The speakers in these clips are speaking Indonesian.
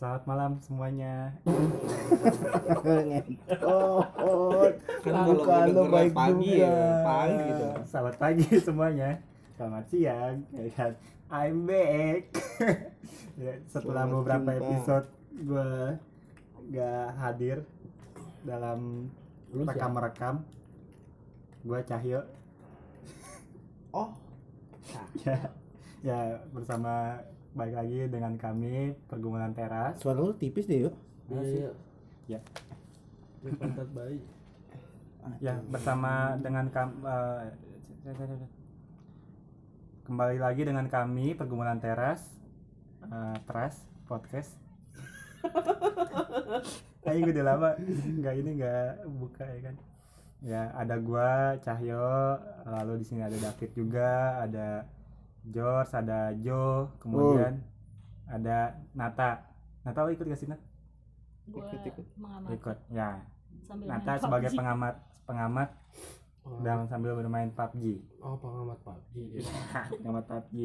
Selamat malam semuanya. oh, oh. Kan Bukan kalau lo kedengeran baik pagi juga. ya, pagi gitu. Selamat pagi semuanya. Selamat siang. Ya kan? I'm back. Ya, Setelah Selamat beberapa jumpa. episode gue gak hadir dalam Lu rekam-rekam, gue Cahyo. Oh, Ya, ya bersama baik lagi dengan kami pergumulan teras. suara lu tipis deh yuk. Iya, iya. Ya. Ini pantat bayi. Ya, bersama dengan kam eh, kembali lagi dengan kami pergumulan teras eh, teras podcast. Kayaknya udah lama nggak ini nggak buka ya kan. Ya ada gua Cahyo, lalu di sini ada David juga, ada George, ada Joe, kemudian ada Nata. Nata lo ikut gak sih Nat? gue Ikut-ikut. mengamati Ikut. Ya, sambil Nata sebagai PUBG. pengamat pengamat Oh, dan sambil bermain PUBG. oh pengamat PUBG. pengamat PUBG.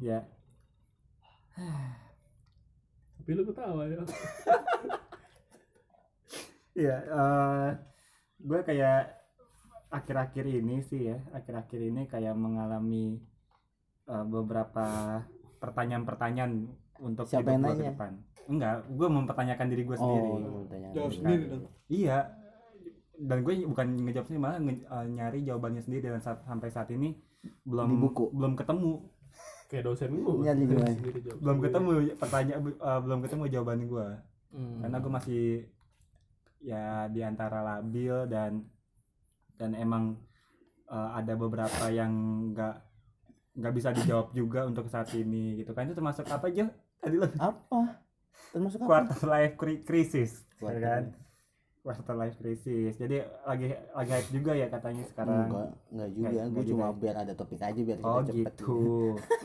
Ya, Tapi lu ketawa ya. Iya, eh gue kayak akhir-akhir ini sih ya, akhir-akhir ini kayak mengalami eh, beberapa pertanyaan-pertanyaan untuk Siapa hidup yang gue ke nanya? depan. Enggak, gue mempertanyakan diri gue sendiri. Oh, tanya. Jawab sendiri dong. Iya, dan gue bukan ngejawab sendiri malah nge- eh, nyari jawabannya sendiri dan saat- sampai saat ini belum Di buku. belum ketemu, Kayak dosen lu. Iya? Sendiri belum sendiri. ketemu pertanyaan eh, belum ketemu jawaban gue. Hmm. karena gue masih ya di antara labil dan dan emang eh, ada beberapa yang nggak nggak bisa dijawab juga untuk saat ini gitu kan itu termasuk apa aja tadi lo Apa? Termasuk apa? quarter life cri- crisis ya Quarter kan quarter life crisis jadi lagi lagi hype juga ya katanya sekarang Enggak, enggak juga. Enggak, Gue cuma juga. biar ada topik aja biar oh kita cepet. gitu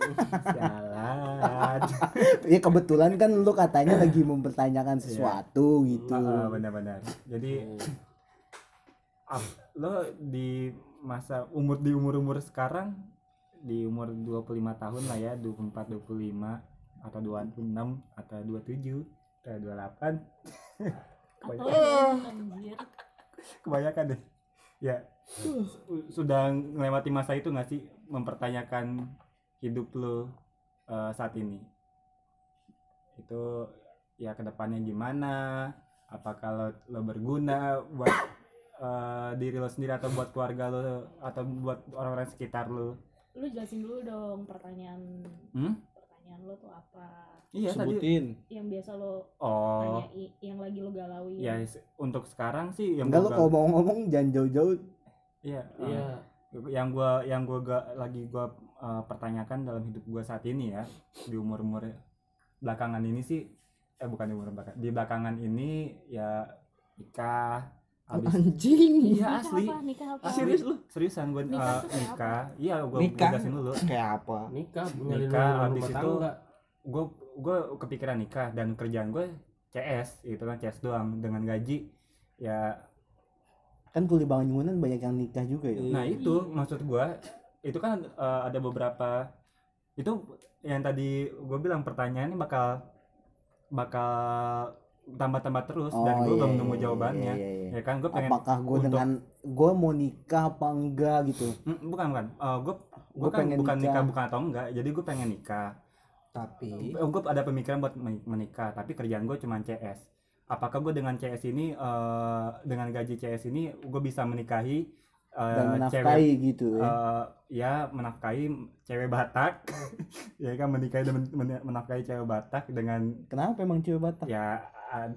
jalan Iya kebetulan kan lu katanya lagi mempertanyakan sesuatu gitu. Ah, ah, benar-benar jadi ap- lo di masa umur di umur umur sekarang di umur 25 tahun lah ya 24 25 atau 26 atau 27 atau 28 atau anjir. Kebanyakan deh. Ya su- sudah melewati masa itu nggak sih mempertanyakan hidup lo eh, saat ini? Itu ya ke depannya gimana? Apakah lo, lo berguna buat eh, diri lo sendiri atau buat keluarga lo atau buat orang-orang sekitar lo lu jelasin dulu dong pertanyaan Hmm? pertanyaan lo tuh apa iya tadi Sebutin. yang biasa lo oh tanya i- yang lagi lo galauin ya untuk sekarang sih yang Enggak lu gua kalau mau ngomong jangan jauh-jauh. iya eh, Iya. yang gua yang gua ga, lagi gua uh, pertanyakan dalam hidup gua saat ini ya di umur umur belakangan ini sih eh bukan di umur belakangan di belakangan ini ya nikah habis Anjing. iya nikah asli apa nikah apa Ah, serius lu seriusan gua Nikah uh, nikah iya gua Nikah? jelasin dulu Kayak apa? Nikah, Nikah, habis itu- gua gua kepikiran nikah dan kerjaan gue CS gitu kan CS doang dengan gaji ya Kan kuli bangunan banyak yang nikah juga ya. Nah Iya. itu maksud gua itu kan eh, ada beberapa itu yang tadi gue bilang pertanyaannya bakal bakal tambah-tambah terus dan gue iya, belum iya, nemu iya, jawabannya iya, iya. ya kan gue pengen Apakah gue untuk- dengan gue mau nikah apa enggak gitu? Mm, bukan bukan gue gue Gua kan pengen bukan nikah. nikah. bukan atau enggak jadi gue pengen nikah Tapi gue ada pemikiran buat men- menikah tapi kerjaan gue cuma CS apakah gue dengan CS ini eh, dengan gaji CS ini gue bisa menikahi eh, Dan cewek menafkahi gitu ya. eh, ya menafkahi cewek Batak ya kan menikahi dan men- men- menafkahi cewek Batak dengan Kenapa emang cewek Batak? ya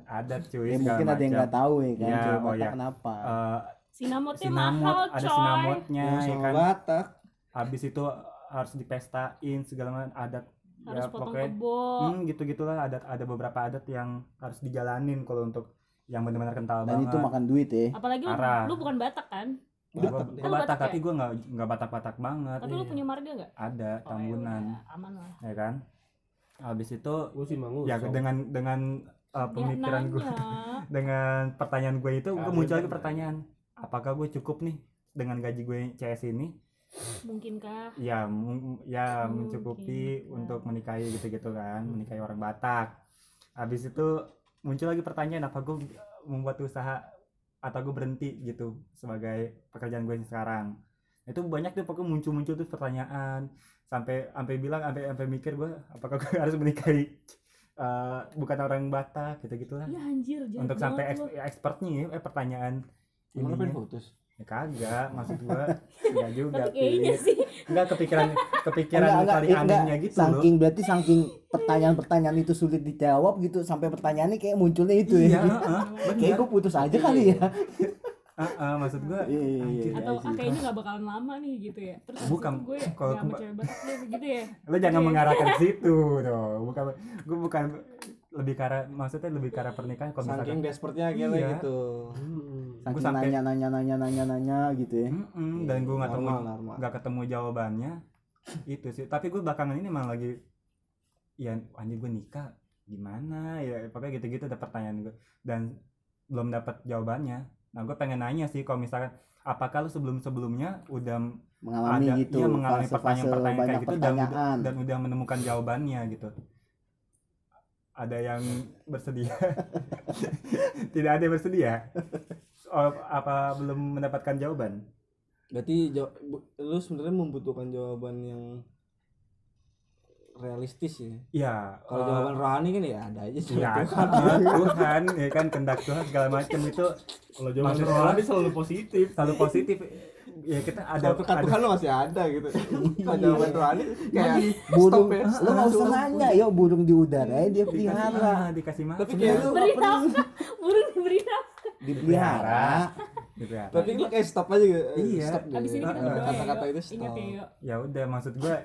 adat cuy Ya, mungkin ada yang macam. nggak tahu ya kan Ya, cewek oh Batak ya. kenapa? Eh, sinamotnya sinamot mahal ada coy sinamotnya ya sama kan Batak. habis itu harus dipestain segala macam adat harus ya potong pokoknya kebo hmm, gitu gitulah adat ada beberapa adat yang harus dijalanin kalau untuk yang benar-benar kental Dan banget itu makan duit ya. apalagi lu, Parah. lu bukan batak kan Batak deh. Lu Batak, Batak tapi ya? gue nggak nggak batak-batak banget tapi lu punya marga gak ada Oh, ya tambunan udah, aman lah ya kan habis itu Gue sih mangu. ya dengan dengan uh, pemikiran Dia gue dengan pertanyaan gue itu gue Kalian muncul lagi pertanyaan apakah gue cukup nih dengan gaji gue CS ini? Mungkinkah? Ya ya Mungkin, mencukupi ya. untuk menikahi gitu-gitu kan menikahi orang Batak. Habis itu muncul lagi pertanyaan apa gue membuat usaha atau gue berhenti gitu sebagai pekerjaan gue yang sekarang? Itu banyak tuh pokoknya muncul-muncul tuh pertanyaan. Sampai sampai bilang sampai sampai mikir gue apakah gue harus menikahi eh, bukan orang Batak gitu gitulah Iya anjir untuk sampai eks- expertnya ya, eh pertanyaan pengen ininya. putus? ya kagak maksud gue enggak lo. juga kayaknya sih. Enggak kepikiran kepikiran Enggak, enggak, anehnya gitu loh. Saking berarti saking pertanyaan-pertanyaan itu sulit dijawab gitu sampai pertanyaannya kayak munculnya itu iya ya heeh, kayak bener. gue putus aja kali ya Heeh, maksud gue Iya, iya, iya. anjir. atau I see. ah, kayaknya nggak bakalan lama nih gitu ya terus Bukan, gue kalau nggak sama kema- cewek deh gitu ya lo jangan Iya. mengarahkan ke situ dong bukan gue bukan lebih arah maksudnya lebih arah pernikahan kalau Saking desperate-nya akhirnya Iya. gitu. Hmm. saking Gua sampai- nanya nanya nanya nanya nanya gitu ya Mm-mm, dan gue nggak ketemu nggak ketemu jawabannya itu sih tapi gue belakangan ini emang lagi ya anjir gue nikah gimana ya pokoknya gitu-gitu ada pertanyaan gue dan belum dapat jawabannya nah gue pengen nanya sih kalau misalkan apakah lu sebelum sebelumnya udah mengalami ada gitu iya, mengalami pertanyaan-pertanyaan banyak kayak gitu dan, udah- pertanyaan. dan udah menemukan jawabannya gitu. Ada yang bersedia? Tidak ada yang bersedia? Oh, apa belum mendapatkan jawaban? Berarti lu sebenarnya membutuhkan jawaban yang realistis ya. ya Kalau eh, jawaban rohani kan ya ada aja sih. ya Tuhan. Tuhan, ya kan kendak Tuhan segala macam itu Kalau jawaban Maksud rohani selalu positif. selalu positif ya kita ada Kalau ada Tuhan lu masih ada gitu. Kalau jawaban rohani kayak burung stop ya. lu nggak usah nanya yo burung di udara ya dia pelihara dikasih makan Tapi kayak lu beri nafkah burung diberi nafkah dipelihara ya Tapi lu kayak stop aja gitu. Iya. Stop gitu. abis ini kita ya Kata-kata yuk. itu stop. ya yuk ya udah maksud gue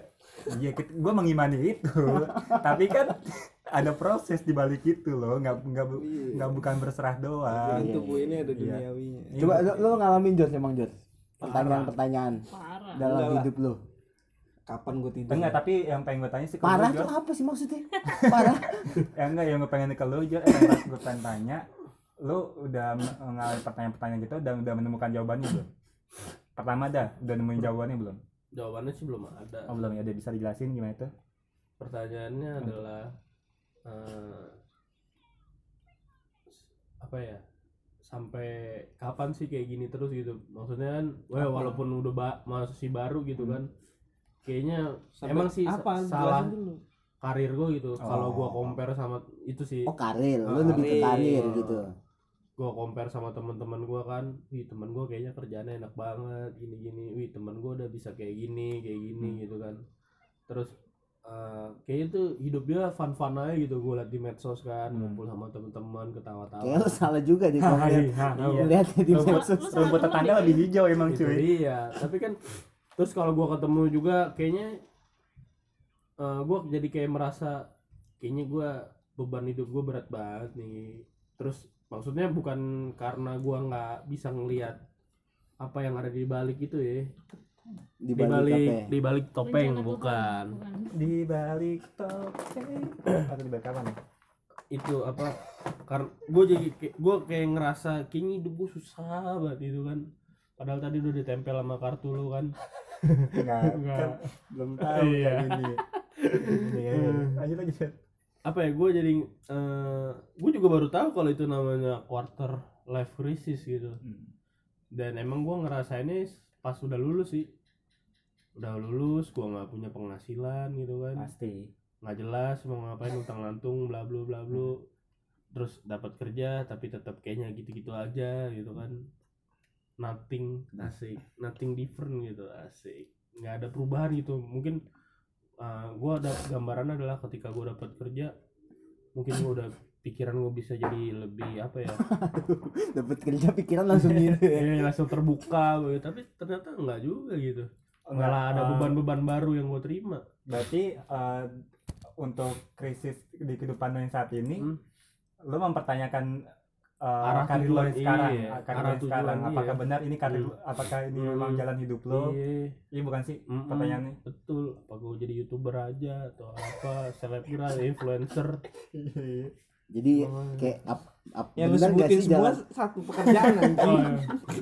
ya gue mengimani itu. Tapi kan ada proses di balik itu loh nggak nggak bu- Iya. nggak bukan berserah doang. Dalam tubuh ini ada Iya. duniawinya. coba lu, lu ngalamin Jor emang Jor pertanyaan-pertanyaan parah. dalam Enggak lah. hidup lu Kapan gue tidur? enggak tapi yang pengen gue tanya sih ke parah lu, tuh apa sih maksudnya? Parah. Ya enggak yang gue pengen ke lu Jor, eh, yang gue pengen tanya lu udah me- mengalami pertanyaan-pertanyaan gitu dan udah menemukan jawabannya belum? Pertama dah udah nemuin jawabannya belum Jawabannya sih belum ada. oh belum ya ada bisa dijelasin gimana itu Pertanyaannya Hmm. adalah eh, apa ya? Sampai kapan sih kayak gini terus gitu? Maksudnya kan, wah walaupun udah ba- masih baru gitu kan, kayaknya Sampai emang sih apa? sa- salah Jelasin dulu. karir gue gitu. Kalau gua Oh. compare sama itu sih, oh karir lu Ah, lebih ke karir karir. gitu gua compare sama teman-teman gua kan, wih teman gua kayaknya kerjaannya enak banget, gini-gini, wih teman gua udah bisa kayak gini, kayak gini Hmm. gitu kan. Terus eh, kayaknya tuh hidup dia fun-fun aja gitu gue liat di medsos kan, Hmm. ngumpul sama teman-teman ketawa-tawa. kayak lu salah juga di komen Iya. lihat di medsos rumput tetangga lebih hijau emang Itu cuy dia. Tapi kan terus kalau gua ketemu juga kayaknya eh gua jadi kayak merasa kayaknya gua beban hidup gua berat banget nih. Terus maksudnya bukan karena gua nggak bisa ngelihat apa yang ada di balik itu ya. di Di balik di balik topeng Rencana bukan. Tuhan, di balik topeng atau di balik apa nih Itu apa karena gue jadi gue kayak ngerasa kayaknya hidup gue susah banget itu kan. Padahal tadi udah ditempel sama kartu lu kan. enggak Enggak. kan belum tahu Iya. ini ini lanjut Fet. Apa ya gue jadi eh gue juga baru tahu kalau itu namanya quarter life crisis gitu. Hmm. dan emang gue ngerasainnya pas udah lulus sih. Udah lulus gue nggak punya penghasilan gitu kan. Pasti. Nggak jelas mau ngapain utang lantung bla bla bla bla. Terus dapat kerja tapi tetap kayaknya gitu-gitu aja gitu kan. Nothing. asik. Nothing different gitu asik. Nggak ada perubahan gitu. Mungkin uh, gue ada gambaran adalah ketika gue dapat kerja mungkin gue udah pikiran gue bisa jadi lebih apa ya? Dapat kerja pikiran langsung gitu ya? Ya langsung terbuka gitu. tapi ternyata enggak juga gitu. Malah ada Eh, beban-beban baru yang gue terima. Berarti eh, untuk krisis di kehidupan lo yang saat ini Hmm. lo mempertanyakan eh, Arah karir lo tujuan, yang sekarang. iya. ah, karir Arah lo yang sekarang. tujuan, apakah iya. benar ini karir Hmm. lo- apakah ini Hmm. memang jalan hidup lo iya. Iya bukan sih Mm-mm. pertanyaannya. Betul. Apa gue jadi youtuber aja atau apa selebgram influencer? Jadi Oh, kayak up, up Yang lu bener sebutin sih semua jalan satu pekerjaan oh,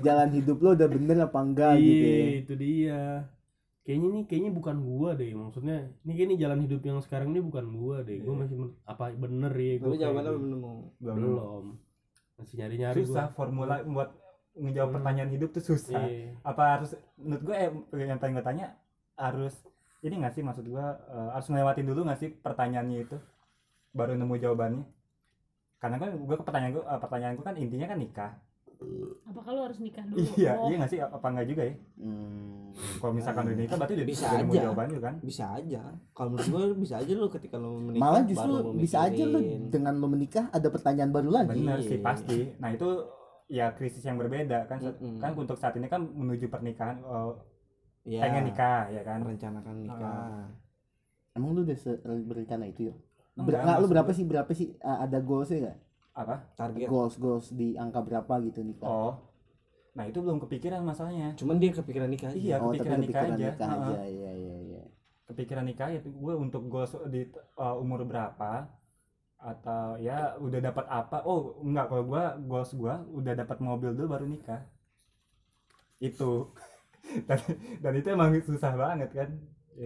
jalan hidup lo udah bener apa enggak gitu iya ya? itu dia. Kayaknya nih kayaknya bukan gua deh maksudnya. Ini kayaknya jalan hidup yang sekarang ini bukan gua deh. Gua Iya. masih apa bener ya gua Tapi kayak jawabannya gitu. belum belum masih nyari nyari susah formula buat ngejawab Hmm. pertanyaan hidup tuh susah. Iya. apa harus menurut gue eh, yang paling gue tanya harus ini nggak sih maksud gue eh, harus ngelewatin dulu nggak sih pertanyaannya itu? Baru nemu jawabannya. Karena kan gue pertanyaan gue pertanyaan gue kan intinya kan nikah Apa kalau harus nikah dulu? iya Oh, iya nggak sih apa enggak juga ya Hmm. kalau misalkan udah nikah berarti udah Bisa udah aja. jawabannya kan Bisa aja. Kalau menurut gue bisa aja lu ketika lu menikah Malah baru justru lu bisa aja lu mikirin. dengan lo menikah ada pertanyaan baru lagi. bener sih Iya. pasti nah itu ya krisis yang berbeda kan Mm-mm. kan untuk saat ini kan menuju pernikahan eh, Iya. pengen nikah ya kan merencanakan nikah. Emang lu udah berencana itu ya? Ber Enggak, nggak, lu berapa sih berapa sih uh, ada goalsnya nggak? Apa Target. Goals goals di angka berapa gitu nikah? oh nah itu belum kepikiran masalahnya Cuman dia kepikiran nikah aja. Iya, oh tapi kepikiran nikah kepikiran aja. nikah aja. Iya iya iya. kepikiran nikah ya gue untuk goals di uh, umur berapa atau ya udah dapat apa oh enggak kalau gue goals gue udah dapat mobil dulu baru nikah itu dan, dan itu emang susah banget kan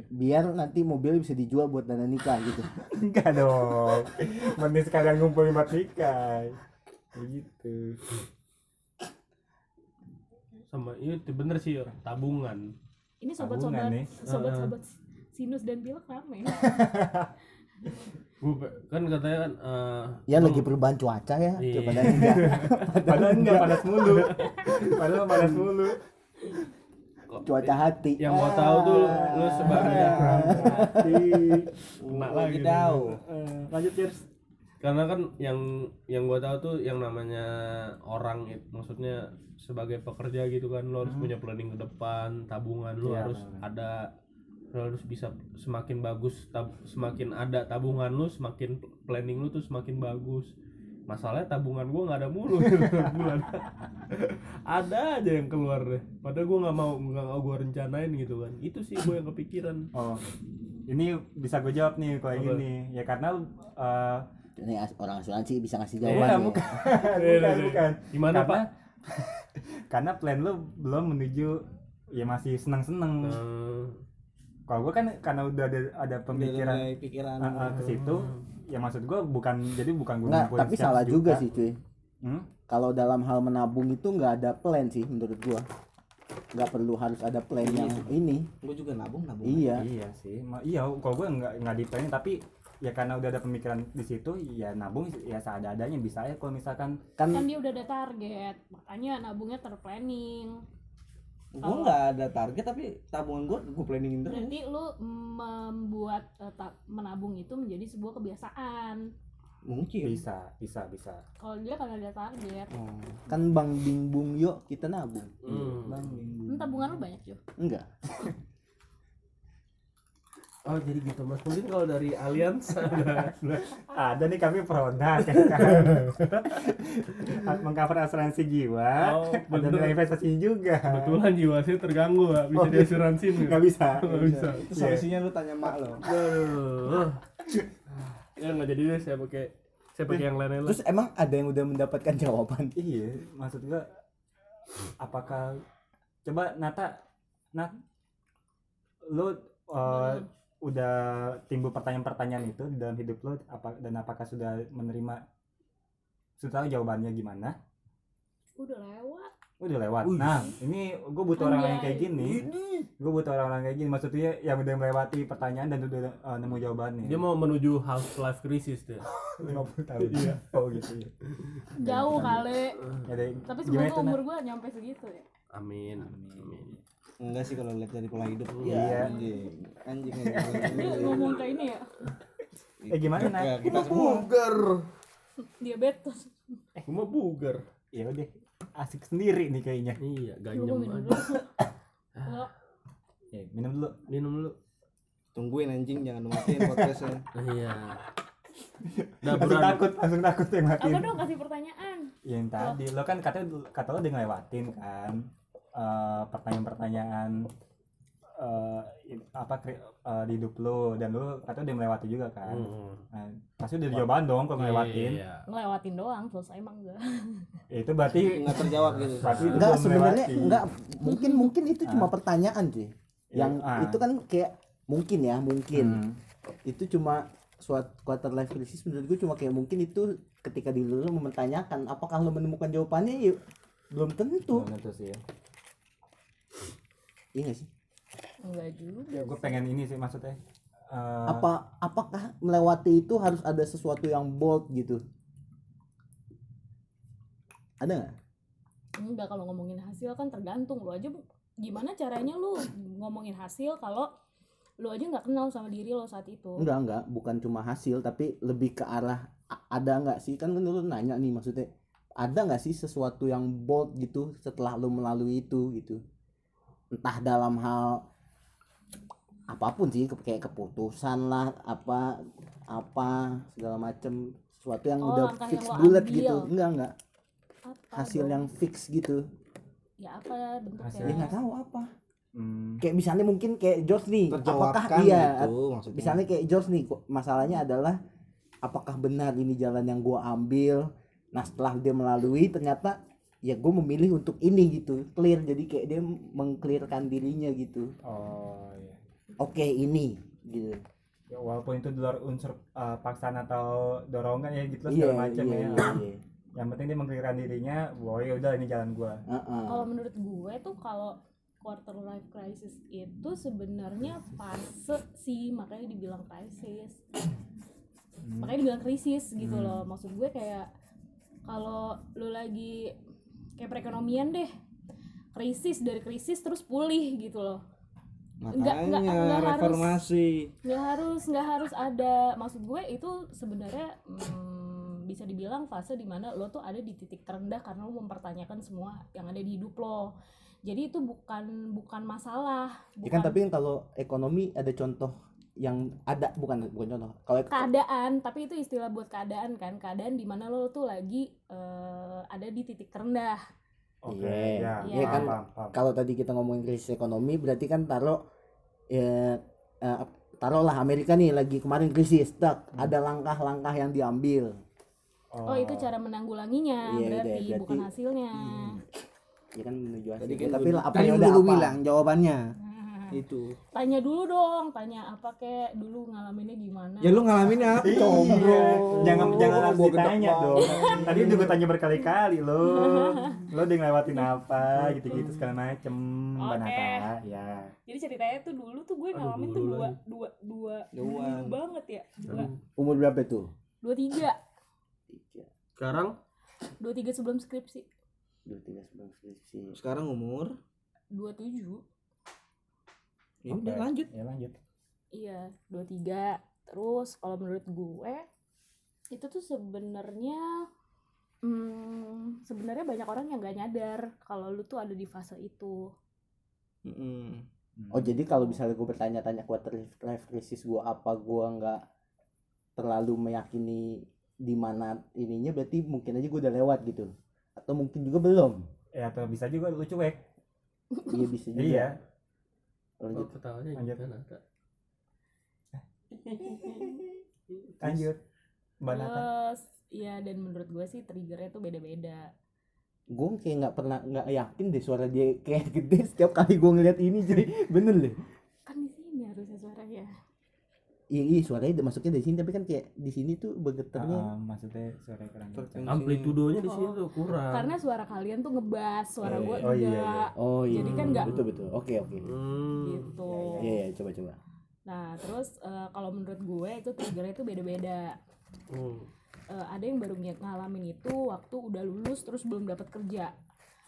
Biar nanti mobil bisa dijual buat dana nikah gitu. enggak dong mending sekalian ngumpulin buat nikah gitu sama itu bener sih tabungan Ini sobat-sobat, nih. sobat-sobat sinus dan pilek rame. gua pe- kan katanya kan eh, Ya lagi perubahan cuaca ya. Iya. Coba enggak. padahal enggak panas mulu padahal panas mulu Cuaca hati. yang gua tahu tuh lu sebagai hati kena Lagi tahu. Eh, lanjut cheers karena kan yang yang gua tahu tuh yang namanya orang itu maksudnya sebagai pekerja gitu kan lo harus Hmm. punya planning ke depan tabungan lo Iya, harus benar. ada lo harus bisa semakin bagus tab- semakin ada tabungan lu semakin planning lu tuh semakin bagus masalahnya tabungan gua nggak ada mulu tiap bulan ada aja yang keluar deh padahal gua nggak mau nggak mau gua rencanain gitu kan itu sih gua yang kepikiran Oh, ini bisa gue jawab nih kalau yang Apa? ini. Ya karena eh Ini as- orang asuransi bisa ngasih ya, jawaban. ya. bukan, Iya, bukan, iya. bukan. gimana karena, pak karena plan lu belum menuju ya masih senang-senang. Eh, Kalau gue kan karena udah ada ada pemikiran pikiran. eh, ke situ, ya maksud gue bukan jadi bukan gue ngumpulin tapi salah sejuta. juga sih cuy. Hmm? Kalau dalam hal menabung itu nggak ada plan sih menurut gua. Nggak perlu harus ada plan Iya yang sih. ini. Gue juga nabung nabung. Iya. Iya sih, Ma- iya kalau gue nggak nggak di planning tapi ya karena udah ada pemikiran di situ ya nabung ya seadanya bisa ya kalau misalkan Kan Kan dia udah ada target, makanya nabungnya terplanning. Gue nggak ada target tapi tabungan gue gue planningin terus. Berarti lu membuat eh, ta- menabung itu menjadi sebuah kebiasaan. Mungkin. bisa bisa bisa Kalau dia kan ada target. Oh. kan Bang Bing Bung yuk kita nabung. hmm. Bang, Hmm, tabungan lu banyak, Jo. Enggak. Oh jadi gitu mas. Mungkin kalau dari Allianz ada ada nih kami produk ya kan mengcover asuransi jiwa Oh, nilai investasi juga kebetulan jiwa saya terganggu pak. Bisa Oh, diasuransiin nggak? nggak bisa Nggak bisa. Itu solusinya lu tanya mak lo. Ya nggak jadi deh saya pakai saya pakai yang lain lah. Terus emang ada yang udah mendapatkan jawaban? iya maksud gua apakah coba Nata Nat lu uh, udah timbul pertanyaan-pertanyaan itu di dalam hidup lo apa dan apakah sudah menerima? Sudah tahu jawabannya gimana? Udah lewat. udah lewat. Wih. nah ini gue butuh orang yang kayak gini. Gue butuh orang-orang kayak gini. Maksudnya yang udah melewati pertanyaan dan udah uh, nemu jawabannya. Dia mau menuju half life crisis dia. 50 tahun. Iya. Oh gitu ya. Jauh kali. Ya, deh, Tapi semoga umur gua nyampe segitu ya. Amin. Amin. Enggak sih kalau lihat dari pola hidup. Iya. Anjing. Anjing. Dia anjing. ngomong kayak ini ya. eh gimana Ya, nak kita semua. Diabetes. Gue mau bugar. ya udah asik sendiri nih kayaknya Iya, Lu ganjem minum aja. dulu. Lo ya, minum dulu Minum dulu. Tungguin anjing jangan lu matiin podcastnya. Iya. Udah langsung berani. takut langsung takut yang matiin apa dong kasih pertanyaan? yang tadi lo kan katanya kata lo udah ngelewatin kan eh, pertanyaan-pertanyaan eh, i- apa kri- eh, di hidup lo dan lo katanya udah melewati juga kan Hmm. nah, pasti udah jawaban dong kalau ngelewatin Iya. Ngelewatin doang, selesai emang enggak. Ya, itu berarti Enggak terjawab gitu. berarti itu Enggak sebenarnya enggak mungkin mungkin itu cuma Ah. pertanyaan cuy. yang Ah. itu kan kayak mungkin ya mungkin Hmm. itu cuma suatu quarter life crisis menurut gue cuma kayak mungkin itu ketika diri lu mempertanyakan apakah lu menemukan jawabannya ya belum tentu Belum tentu sih ya. Iya gak sih? Enggak juga Ya, gue pengen ini sih maksudnya. eh, apa apakah melewati itu harus ada sesuatu yang bold gitu? Ada nggak? Enggak kalau ngomongin hasil kan tergantung lu aja. Gimana caranya lu ngomongin hasil kalau lu aja nggak kenal sama diri lo saat itu? Enggak enggak. Bukan cuma hasil tapi lebih ke arah ada nggak sih? Kan lu nanya nih maksudnya. Ada nggak sih sesuatu yang bold gitu setelah lu melalui itu gitu entah dalam hal apa pun sih kayak keputusan lah apa apa segala macem sesuatu yang Oh, udah fix yang bulat ambil. gitu. Enggak enggak. Apa hasil dong? yang fix gitu. Ya apa bentuknya? Hasil. ya nggak tahu apa. Hmm, kayak misalnya mungkin kayak George nih apakah terjawabkan iya? gitu maksudnya. Misalnya kayak George nih masalahnya adalah apakah benar ini jalan yang gua ambil? Nah setelah dia melalui ternyata ya gue memilih untuk ini gitu clear jadi kayak dia mengclearkan dirinya gitu oh iya. oke ini gitu Ya, walaupun itu di luar unsur eh, paksaan atau dorongan ya gitu iya segala macam iya ya. iya iya Yang penting dia mengklirkan dirinya, bahwa ya udah ini jalan gua. Heeh. kalau menurut gue tuh kalau quarter life crisis itu sebenarnya fase sih makanya dibilang krisis Hmm. makanya dibilang krisis gitu Hmm. loh maksud gue kayak kalau lu lagi kayak perekonomian deh. Krisis dari krisis terus pulih gitu loh. Enggak, enggak, makanya enggak harus. reformasi. Nggak harus nggak harus ada. Maksud gue itu sebenarnya hmm, bisa dibilang fase di mana lo tuh ada di titik terendah karena lo mempertanyakan semua yang ada di hidup lo. Jadi itu bukan bukan masalah Ya kan bukan tapi kalau ekonomi ada contoh yang ada bukan bukan contoh. Kalau keadaan tapi itu istilah buat keadaan kan. Keadaan di mana lo tuh lagi eh, ada di titik terendah. Oke, Iya. ya, Iya. paham, kan? kalau tadi kita ngomongin krisis ekonomi berarti kan taruh ya eh, taruhlah Amerika nih lagi kemarin krisis tak Hmm. ada langkah-langkah yang diambil. Oh, itu cara menanggulanginya Iya, berarti, iya, berarti- bukan hasilnya. Ya kan menuju hasil Tadi kan tapi apa yang udah apa? bilang jawabannya. Hmm. Itu. Tanya dulu dong tanya apa kek dulu ngalaminnya gimana. Ya lu ngalamin apa Iya, combro? Jangan jangan harus Gua ditanya dong. Tadi udah gue tanya berkali-kali lo. Lo udah ngelewatin apa gitu-gitu segala macem. Nata. Ya. jadi ceritanya tuh dulu tuh gue Aduh, ngalamin tuh dulu dua dua dua dulu banget ya dua. Umur berapa tuh? Dua tiga. Sekarang? Dua tiga sebelum skripsi. Dua tiga sebelum skripsi. Sekarang umur? Dua tujuh ya udah lanjut Ya lanjut. iya dua tiga terus kalau menurut gue itu tuh sebenarnya hmm, sebenarnya banyak orang yang gak nyadar kalau lu tuh ada di fase itu Mm-mm. oh jadi kalau misalnya gue bertanya-tanya quarter life crisis gue apa gue nggak terlalu meyakini di mana ininya berarti mungkin aja gue udah lewat gitu atau mungkin juga belum Ya atau bisa juga lu cuek. iya bisa juga Iya. Lanjut oh, ketawanya Lanjut. Nata Lanjut. Mbak Nata. terus iya dan menurut gue sih triggernya tuh beda-beda gue kayak nggak pernah nggak yakin deh suara dia kayak gede setiap kali gue ngeliat ini jadi bener deh kan di sini harusnya suaranya iya iya suaranya masuknya dari sini tapi kan kayak di sini tuh bergetarnya Ah, maksudnya suara kurang amplitudonya di sini Oh. tuh kurang. Karena suara kalian tuh ngebas suara Iya, gue iya. Oh, iya, enggak oh iya. Jadi kan nggak- betul betul. Oke oke. Hmm. gitu. Iya iya coba coba. Nah terus eh, kalau menurut gue itu triggernya itu beda-beda. Hmm. Eh, ada yang baru ng- ngalamin itu waktu udah lulus terus belum dapat kerja.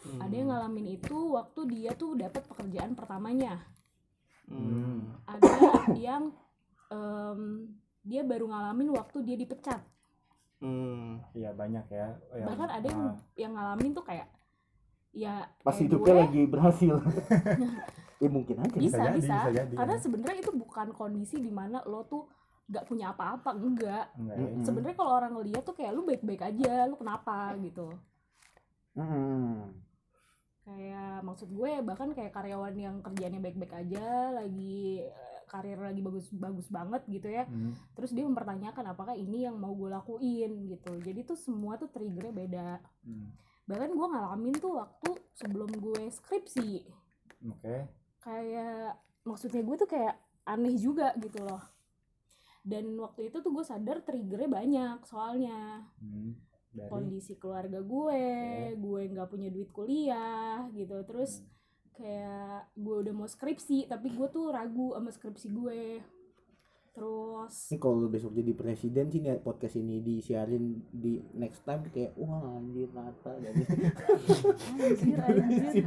Ada yang ngalamin itu waktu dia tuh dapat pekerjaan pertamanya. Hmm. ada yang em, dia baru ngalamin waktu dia dipecat Hmm. Iya banyak ya. Yang, bahkan ada yang ah, yang ngalamin tuh kayak ya pas kayak hidupnya gue, lagi berhasil ya mungkin aja bisa Bisa bisa, jadi, bisa jadi, karena ya. sebenarnya itu bukan kondisi di mana lo tuh gak punya apa-apa enggak enggak ya. Mm-mm. sebenarnya kalau orang ngeliat tuh kayak lu baik-baik aja lu kenapa gitu Hmm. kayak maksud gue bahkan kayak karyawan yang kerjanya baik-baik aja lagi karir lagi bagus-bagus banget gitu ya. Hmm. terus dia mempertanyakan apakah ini yang mau gue lakuin gitu. Jadi tuh semua tuh triggernya beda. Hmm. bahkan gue ngalamin tuh waktu sebelum gue skripsi. Oke. kayak maksudnya gue tuh kayak aneh juga gitu loh. Dan waktu itu tuh gue sadar triggernya banyak soalnya. Hmm, dari? Kondisi keluarga gue gue nggak punya duit kuliah gitu. Terus Hmm. Kayak gue udah mau skripsi tapi gue tuh ragu sama skripsi gue. Terus Ini kalau lu besok jadi presiden sih nih podcast ini disiarin di next time kayak wah anjir Nata jadi anjir. Anjir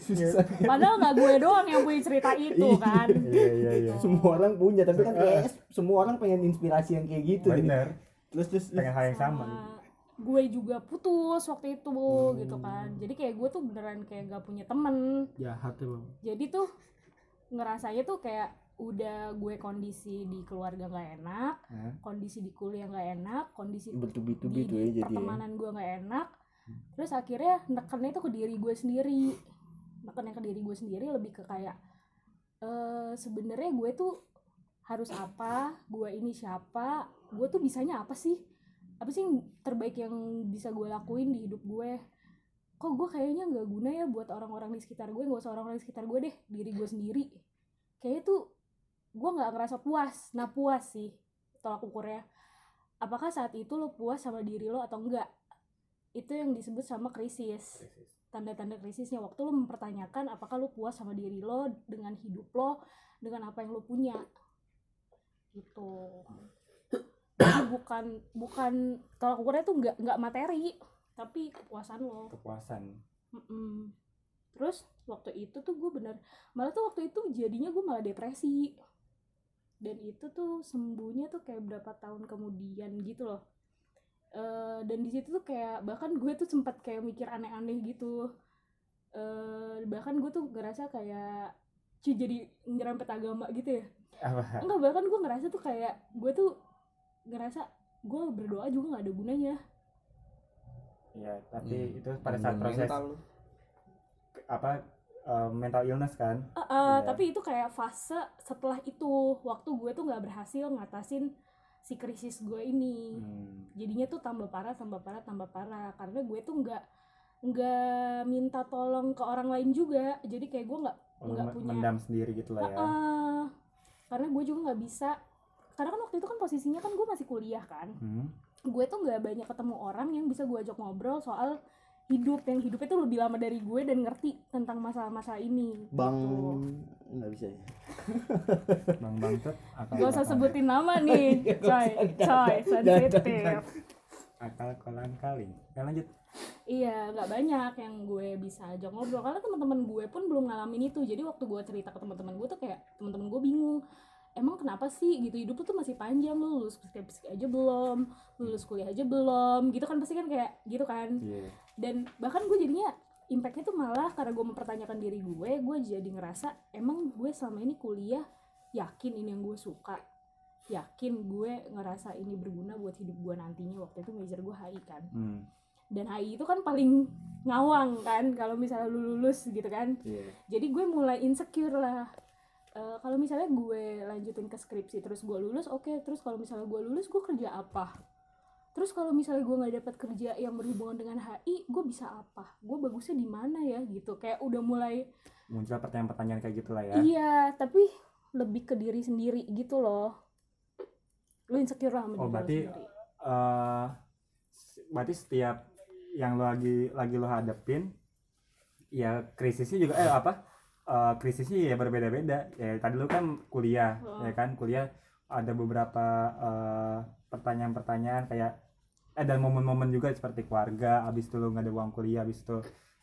susah. padahal nggak gue doang yang punya cerita itu kan? iya iya iya. Semua orang punya tapi kan kayak semua orang pengen inspirasi yang kayak gitu. Bener. Terus terus pengen hal yang sama. sama gue juga putus waktu itu gitu kan. Jadi kayak gue tuh beneran kayak gak punya temen. Jahat emang. Jadi tuh ngerasanya tuh kayak udah gue kondisi di keluarga gak enak Hah? kondisi di kuliah gak enak kondisi bertubi-tubi di, ya di ya. pertemanan gue gak enak. Terus akhirnya nekennya tuh ke diri gue sendiri. Nekennya ke diri gue sendiri lebih ke kayak eh sebenarnya gue tuh harus apa? Gue ini siapa? Gue tuh bisanya apa sih apa sih yang terbaik yang bisa gue lakuin di hidup gue? Kok gue kayaknya nggak guna ya buat orang-orang di sekitar gue nggak usah orang-orang di sekitar gue deh diri gue sendiri. Kayaknya tuh gue nggak ngerasa puas. Nah puas sih tolak ukurnya. Apakah saat itu lo puas sama diri lo atau enggak itu yang disebut sama krisis. Tanda-tanda krisisnya. Waktu lo mempertanyakan apakah lo puas sama diri lo dengan hidup lo dengan apa yang lo punya. Gitu jadi bukan bukan tolak ukurnya tuh nggak nggak materi tapi kepuasan lo kepuasan. Mm-mm. Terus waktu itu tuh gue bener malah tuh waktu itu jadinya gue malah depresi. Dan itu tuh sembuhnya tuh kayak berapa tahun kemudian gitu loh. Eh, dan di situ tuh kayak bahkan gue tuh sempat kayak mikir aneh-aneh gitu. Eh, bahkan gue tuh ngerasa kayak cuy jadi nyerempet agama gitu ya. Apa? Enggak bahkan gue ngerasa tuh kayak gue tuh ngerasa gue berdoa juga nggak ada gunanya ya tapi Hmm. itu pada saat proses mental apa eh, mental illness kan Uh, uh, Iya. tapi itu kayak fase setelah itu waktu gue tuh nggak berhasil ngatasin si krisis gue ini Hmm. jadinya tuh tambah parah tambah parah tambah parah karena gue tuh nggak nggak minta tolong ke orang lain juga jadi kayak gue nggak Lu Nggak punya. mendam sendiri gitu lah ya uh, karena gue juga nggak bisa karena kan waktu itu kan posisinya kan gue masih kuliah kan Hmm. gue tuh nggak banyak ketemu orang yang bisa gue ajak ngobrol soal hidup yang hidupnya tuh lebih lama dari gue dan ngerti tentang masalah-masalah ini Bang gitu. nggak bisa ya. bang bangtet Gak usah sebutin nama nih, coy, coy, sensitif. akal kolang kaling ya lanjut Iya, nggak banyak yang gue bisa ajak ngobrol karena teman-teman gue pun belum ngalamin itu. Jadi waktu gue cerita ke teman-teman gue tuh kayak teman-teman gue bingung. Emang kenapa sih? Gitu hidup tuh masih panjang lu lulus skripsi aja belum, lulus kuliah aja belum, gitu kan pasti kan kayak gitu kan. iya. Dan bahkan gue jadinya impactnya tuh malah karena gue mempertanyakan diri gue, gue jadi ngerasa emang gue selama ini kuliah yakin ini yang gue suka, yakin gue ngerasa ini berguna buat hidup gue nantinya? Waktu itu major gue HI kan. Hmm. dan HI itu kan paling ngawang kan kalau misalnya lu lulus gitu kan. Iya. Jadi gue mulai insecure lah Eh, kalau misalnya gue lanjutin ke skripsi terus gue lulus oke. Terus kalau misalnya gue lulus gue kerja apa? Terus kalau misalnya gue nggak dapat kerja yang berhubungan dengan HI gue bisa apa? Gue bagusnya di mana ya gitu. Kayak udah mulai muncul pertanyaan-pertanyaan kayak gitu lah ya. Iya tapi lebih ke diri sendiri gitu loh. Lu insecure lah Oh, berarti- sendiri. eh berarti setiap yang lo lagi lagi lo hadapin ya krisisnya juga eh apa eh, krisisnya ya berbeda-beda. Ya tadi lo kan kuliah Oh. ya kan? Kuliah ada beberapa eh, pertanyaan-pertanyaan kayak eh dan momen-momen juga seperti keluarga abis itu lo nggak ada uang kuliah abis itu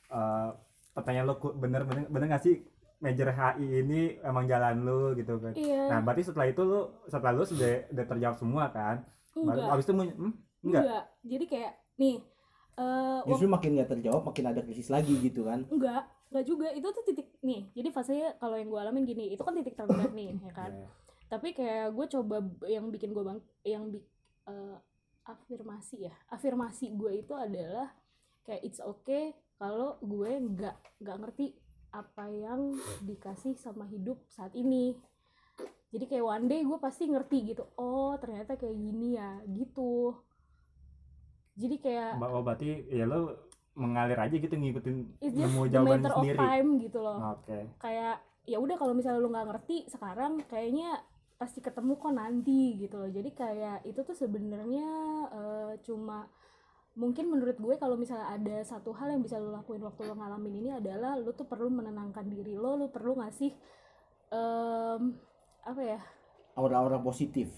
eh, pertanyaan lo ku- bener bener bener nggak sih? Major HI ini emang jalan lo gitu kan? Iya. Nah berarti setelah itu lo setelah lo sudah udah terjawab semua kan? Baru enggak. abis itu hmm? enggak? Enggak. Jadi kayak nih eh Justru makin nggak terjawab makin ada krisis lagi gitu kan. enggak enggak juga itu tuh titik nih jadi fasenya kalau yang gue alamin gini itu kan titik terendah nih ya kan? Iya. tapi kayak gue coba yang bikin gue bang yang bi eh, afirmasi ya afirmasi gue itu adalah kayak it's okay kalau gue nggak nggak ngerti apa yang dikasih sama hidup saat ini. Jadi kayak one day gue pasti ngerti gitu oh ternyata kayak gini ya gitu. Jadi kayak oh berarti ya lo mengalir aja gitu ngikutin it's nemu the jawaban matter of sendiri. time gitu loh. Oke. Kayak ya udah kalau misalnya lu nggak ngerti sekarang kayaknya pasti ketemu kok nanti gitu loh. Jadi kayak itu tuh sebenarnya eh, cuma mungkin menurut gue kalau misalnya ada satu hal yang bisa lu lakuin waktu lo ngalamin ini adalah lu tuh perlu menenangkan diri lo lu perlu ngasih em, apa ya? Aura-aura positif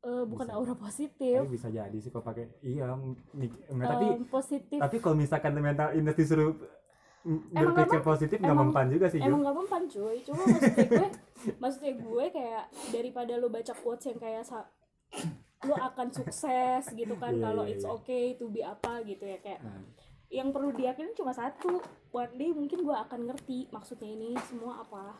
eh, bukan Bisa. aura positif. Tapi bisa jadi sih kalau pakai iya enggak, tapi positif. tapi kalau misalkan mental illness disuruh Emang berpikir positif nggak mempan juga sih emang gak mempan cuy. Cuma maksudnya gue maksudnya gue kayak daripada lu baca quotes yang kayak lu akan sukses gitu kan Iya, kalau iya, it's iya. okay to be apa gitu ya kayak Nah, yang perlu diyakinin cuma satu one day mungkin gue akan ngerti maksudnya ini semua apa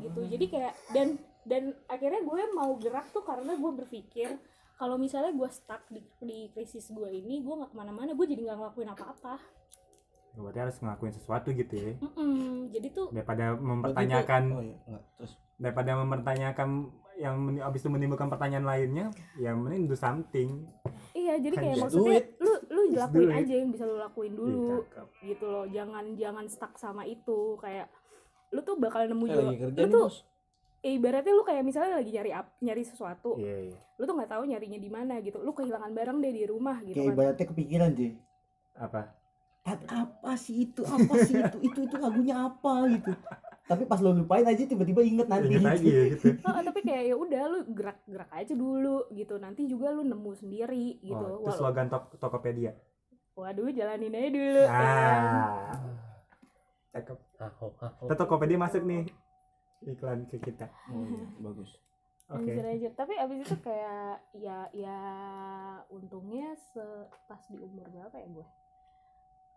gitu. Jadi kayak dan dan akhirnya gue mau gerak tuh karena gue berpikir kalau misalnya gue stuck di, di krisis gue ini gue nggak ke mana-mana gue jadi nggak ngelakuin apa-apa berarti harus ngelakuin sesuatu gitu ya Mm-mm. jadi tuh daripada mempertanyakan oh iya enggak terus daripada mempertanyakan yang men- abis itu menimbulkan pertanyaan lainnya ya mending do something Iya, jadi kayak Just maksudnya lu lu Just lakuin aja yang bisa lu lakuin dulu Ih, cakep. gitu loh. Jangan jangan stuck sama itu kayak lu tuh bakal nemu eh, juga. Lu tuh bos eh, ibaratnya lu kayak misalnya lagi nyari ap- nyari sesuatu. iya iya Lu tuh nggak tahu nyarinya di mana gitu. Lu kehilangan barang deh di rumah gitu kayak kan. ibaratnya kepikiran sih apa apa sih itu apa sih itu itu itu lagunya apa gitu tapi pas lo lupain aja tiba-tiba inget nanti inget aja ya gitu Oh, tapi kayak ya udah lu gerak-gerak aja dulu gitu. Nanti juga lu nemu sendiri gitu. oh, itu Walau- slogan Tok- Tokopedia Waduh, jalanin aja dulu. kan. ah. Itu Tokopedia masuk nih iklan ke kita. Oh, iya, bagus. Oke. Anjir aja. Tapi abis itu kayak ya ya untungnya se pas di umur berapa ya gue?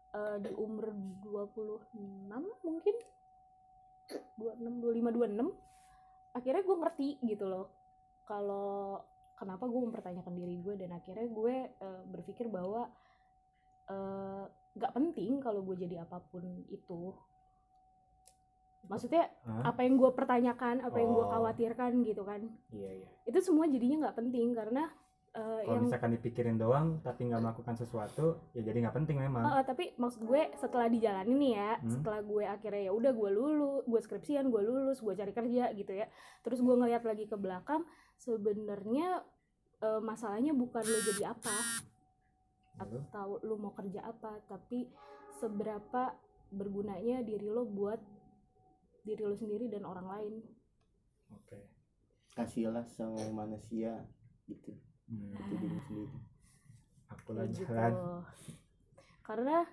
Eh, di umur 26 mungkin? 26 25 26 akhirnya gue ngerti gitu loh kalau kenapa gue mempertanyakan diri gue dan akhirnya gue eh, berpikir bahwa eh, nggak penting kalau gue jadi apa pun itu maksudnya Hah? apa yang gue pertanyakan apa yang gue Oh. khawatirkan gitu kan iya iya itu semua jadinya nggak penting karena eh, kalau yang misalkan dipikirin doang tapi nggak melakukan sesuatu ya jadi nggak penting memang Eh, eh, tapi maksud gue setelah dijalani nih ya Hmm. setelah gue akhirnya ya udah gue lulus gue skripsian gue lulus gue cari kerja gitu ya terus gue ngeliat lagi ke belakang sebenarnya eh, masalahnya bukan lo jadi apa Lalu? atau lo mau kerja apa tapi seberapa bergunanya diri lo buat diri lo sendiri dan orang lain. Oke. Kasihlah sama manusia gitu. Hmm, itu diri sendiri. Aku Kayak gitu. karena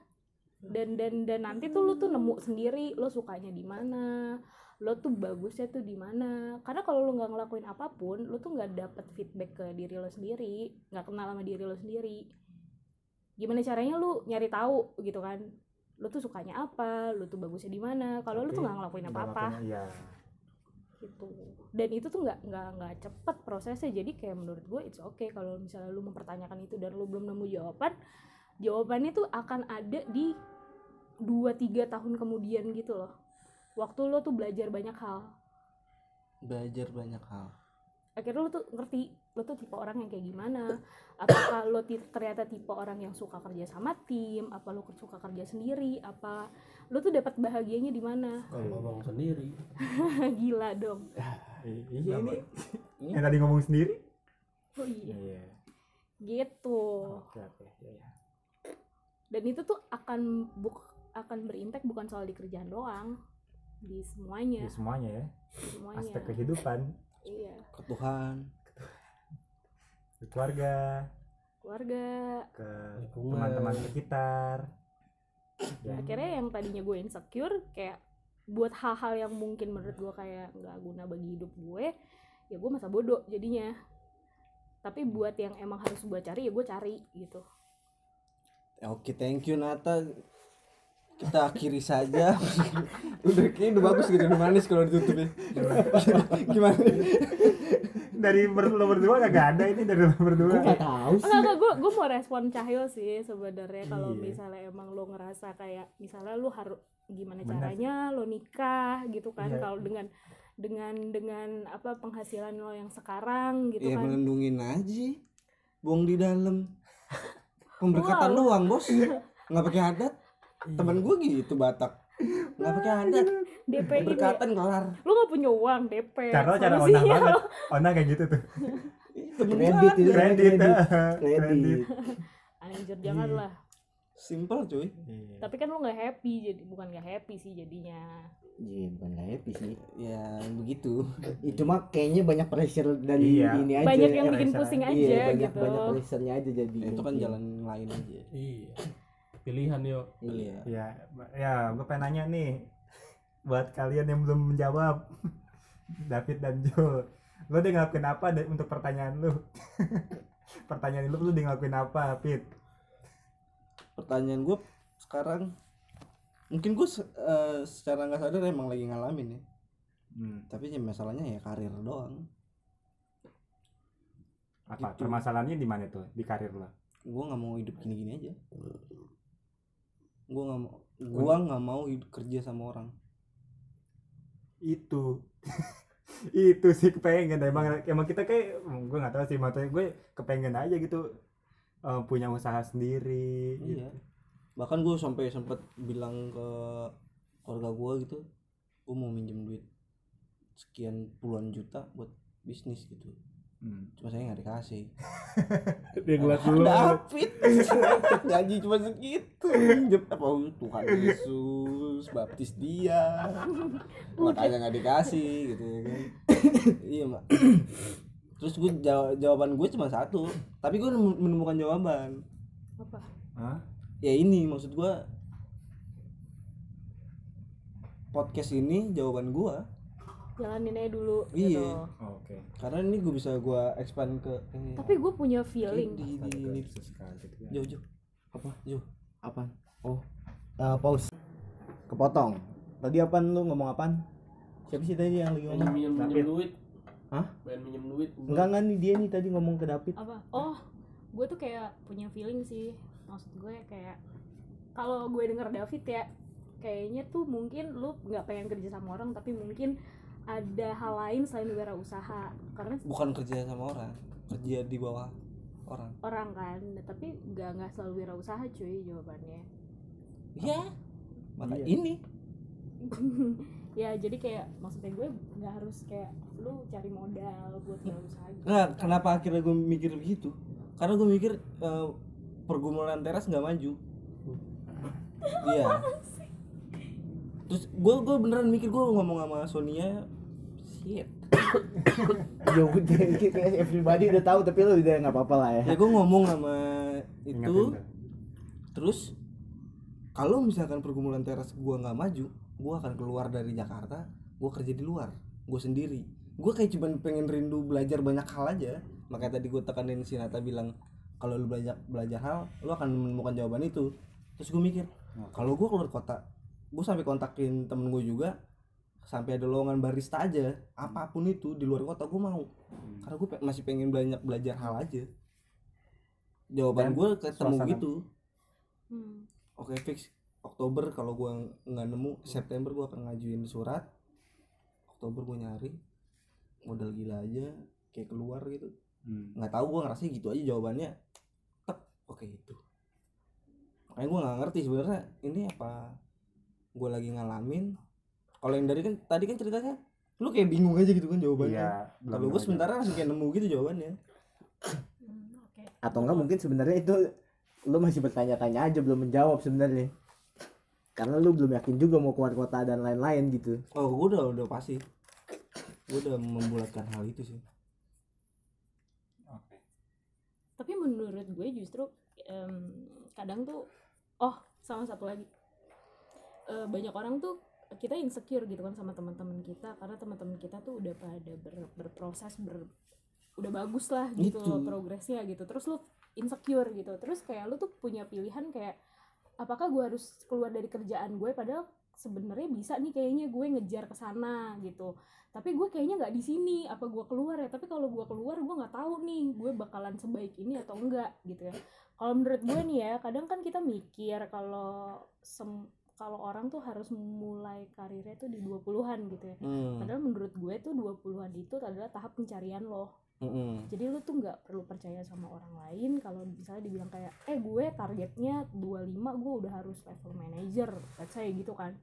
dan dan dan nanti tuh lu tuh nemu sendiri lo sukanya di mana lo tuh bagusnya tuh di mana. Karena kalau lo nggak ngelakuin apa pun lo tuh nggak dapet feedback ke diri lo sendiri nggak kenal sama diri lo sendiri. Gimana caranya lu nyari tahu gitu kan lo tuh sukanya apa? Lo tuh bagusnya di mana? Kalau lo tuh nggak ngelakuin apa-apa. iya. Gitu. Dan itu tuh nggak nggak nggak cepet prosesnya. Jadi kayak menurut gue it's okay kalau misalnya lu mempertanyakan itu dan lu belum nemu jawaban jawabannya tuh akan ada di 2-3 tahun kemudian gitu loh. Waktu lo tuh belajar banyak hal. Belajar banyak hal akhirnya lo tuh ngerti lo tuh tipe orang yang kayak gimana. Apakah lo ternyata tipe orang yang suka kerja sama tim? Apa lo suka kerja sendiri? Apa lo tuh dapat bahagianya di mana? Kalau ngomong sendiri. Gila dong. I- iya ini Ini- yang tadi ngomong sendiri? Oh iya. Iya gitu. Oke oke iya iya. Dan itu tuh akan buk akan berimpact bukan soal di kerjaan doang. Di semuanya. Di semuanya ya. Semuanya. Aspek kehidupan iya. Ke Tuhan. Ke keluarga. Keluarga. Ke teman-teman sekitar. Ya akhirnya yang tadinya gue insecure kayak buat hal-hal yang mungkin menurut gue kayak nggak guna bagi hidup gue ya gue masa bodoh jadinya. Tapi buat yang emang harus gue cari ya gue cari gitu. Oke thank you Nata kita akhiri saja. Udah kayaknya udah bagus gitu udah manis kalau ditutup ya gimana? Dari ber- lo berdua kagak ada ini dari lo berdua. Gue gak tahu sih. Enggak enggak gue gue mau respon Cahyo sih sebenarnya kalau Iya. misalnya emang lo ngerasa kayak misalnya lo harus gimana Benar. caranya lo nikah gitu kan Iya. kalau dengan dengan dengan apa penghasilan lo yang sekarang gitu ya kan. melindungin aja. Buang di dalam. Pemberkatan Wow. doang bos. Nggak pakai adat temen gue gitu Batak. Nggak pakai adat DP ini berkatan kelar. Lu gak punya uang DP cara cara ona banget. Ona kayak gitu tuh. Kredit itu. kredit. Kredit. anjir jangan Iya. simple cuy. Iya. tapi kan lu nggak happy jadi bukan nggak happy sih jadinya. Iya, bukan nggak happy sih. ya begitu. Ih, Cuma kayaknya banyak pressure dari Iya. ini aja. banyak yang ya, bikin pusing iya, aja banyak gitu. banyak pressure-nya aja jadi. itu kan jalan lain aja. Iya pilihan yuk Iya. ya ya gue pengen nanya nih buat kalian yang belum menjawab David dan Joe lo udah ngelakuin apa deh untuk pertanyaan lu? Pertanyaan lu lu udah ngelakuin apa Fit? Pertanyaan gue sekarang mungkin gue secara nggak sadar emang lagi ngalamin ya. Hmm. tapi ya masalahnya ya karir doang. Apa? Gitu. permasalahannya di mana tuh di karir lo gue nggak mau hidup gini-gini aja gue nggak mau gue nggak mau hidup kerja sama orang. Itu. Itu sih kepengen. Emang emang kita kayak gue nggak tahu sih maksudnya gue kepengen aja gitu eh, punya usaha sendiri iya. gitu. bahkan gue sampai sempet bilang ke keluarga gue gitu gue mau minjem duit sekian puluhan juta buat bisnis gitu Hmm. cuma saya nggak dikasih. Dia ngeliat dulu. David. Gaji cuma segitu. Minjem apa Tuhan Yesus baptis dia. Makanya nggak dikasih gitu ya kan. Iya mak terus gue jawaban gue cuma satu. Tapi gue menemukan jawaban. Apa? Hah? ya ini maksud gue podcast ini jawaban gue jalanin aja dulu Iya. gitu Oh, oke karena ini gue bisa gue expand ke eh, tapi gue punya feeling di, di, ini sekali gitu kan. jauh jauh apa jauh Apa? Oh. Eh, pause. Kepotong. Tadi apaan lu ngomong apaan? Siapa sih tadi yang lagi ngomong? minjem minjem duit Hah? pengen minjem duit Enggak enggak nih dia nih tadi ngomong ke David. apa oh gue tuh kayak punya feeling sih maksud gue kayak kalau gue denger David ya kayaknya tuh mungkin lu nggak pengen kerja sama orang tapi mungkin ada hal lain selain wirausaha? Karena bukan kerja sama orang kerja di bawah orang. Orang kan tapi nggak nggak selalu wirausaha cuy jawabannya. Iya maka Iya. ini? Ya jadi kayak maksudnya gue nggak harus kayak lu cari modal buat wirausaha gitu. nah kenapa akhirnya gue mikir begitu? Karena gue mikir eh, pergumulan teras nggak maju. Iya terus gue gue beneran mikir gue ngomong sama Sonia shit. Ya udah kita everybody udah tahu tapi lu udah nggak apa-apa lah ya. ya gue ngomong sama itu. terus kalau misalkan pergumulan teras gua nggak maju gua akan keluar dari Jakarta gua kerja di luar gue sendiri. Gue kayak cuman pengen rindu belajar banyak hal aja. Makanya tadi gue tekanin si Nata bilang kalau lu belajar belajar hal lu akan menemukan jawaban itu. Terus gue mikir kalau gue keluar kota gue sampai kontakin temen gue juga sampai ada lowongan barista aja apa pun itu di luar kota gue mau. Karena gue masih pengen banyak belajar hal aja. Jawaban gue ketemu suasana- gitu. Hmm. oke fix. Oktober kalau gua nggak nemu September gua akan ngajuin surat. Oktober gua nyari. Modal gila aja kayak keluar gitu. Hmm. nggak tahu gua ngerasa gitu aja jawabannya. Tek oke itu. Makanya gua nggak ngerti sebenarnya ini apa gua lagi ngalamin kalau yang dari kan tadi kan ceritanya lu kayak bingung aja gitu kan jawabannya Iya, kalau gua aja. sementara langsung kayak nemu gitu jawabannya oke Atau enggak mungkin sebenarnya itu lu masih bertanya-tanya aja belum menjawab sebenarnya. Karena lu belum yakin juga mau keluar kota dan lain-lain gitu. oh gua udah udah pasti gua udah membulatkan hal itu sih Oke. tapi menurut gue justru em, kadang tuh oh sama satu lagi Eh, banyak orang tuh kita insecure gitu kan sama teman-teman kita karena teman-teman kita tuh udah pada ber- berproses ber udah bagus lah gitu Itu. progresnya gitu. Terus lu insecure gitu. Terus kayak lu tuh punya pilihan kayak apakah gue harus keluar dari kerjaan gue padahal sebenarnya bisa nih kayaknya gue ngejar ke sana gitu. Tapi gue kayaknya nggak di sini apa gue keluar ya? Tapi kalau gue keluar gue nggak tahu nih gue bakalan sebaik ini atau enggak gitu ya. Kalau menurut gue nih ya kadang kan kita mikir kalau sem kalau orang tuh harus mulai karirnya tuh di 20-an gitu ya. Hmm. padahal menurut gue tuh 20-an itu adalah tahap pencarian lo Mm-mm. jadi lu tuh nggak perlu percaya sama orang lain kalau misalnya dibilang kayak eh gue targetnya 25 gue udah harus level manager let's say gitu kan.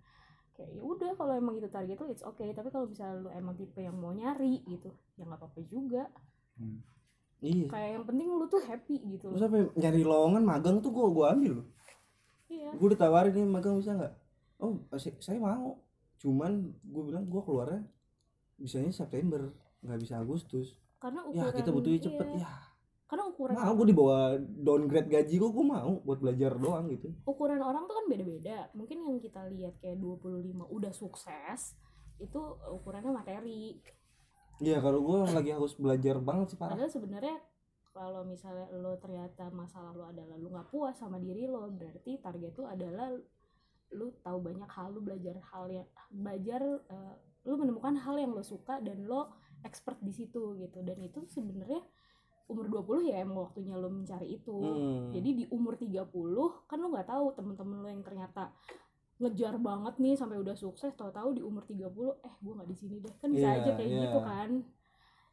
Kayak ya udah kalau emang itu target lo it's okay. Tapi kalau misalnya lo emang tipe yang mau nyari gitu. Ya nggak apa-apa juga. Iya. Kayak yang penting lu tuh happy gitu terus apa nyari lowongan magang tuh gua gua ambil loh iya. Gue ditawarin nih magang bisa nggak? Oh saya, mau. Cuman gue bilang gue keluarnya bisanya September nggak bisa Agustus. Karena ya ukuran kita butuhnya cepet iya. ya. Karena ukuran mau gue dibawa downgrade gaji gue gue mau buat belajar doang gitu. Ukuran orang tuh kan beda-beda. Mungkin yang kita lihat kayak 25 udah sukses itu ukurannya materi. Iya kalau gue lagi harus belajar banget sih parah. Padahal sebenarnya kalau misalnya lo ternyata masalah lo adalah lo nggak puas sama diri lo berarti target lo adalah lu tahu banyak hal lu belajar hal yang belajar eh, lu menemukan hal yang lo suka dan lo expert di situ gitu dan itu sebenarnya umur 20 ya emang waktunya lo mencari itu Hmm. jadi di umur 30 kan lo nggak tahu temen-temen lo yang ternyata ngejar banget nih sampai udah sukses tahu-tahu di umur 30 eh gue nggak di sini deh kan bisa Iya, aja kayak iya. gitu kan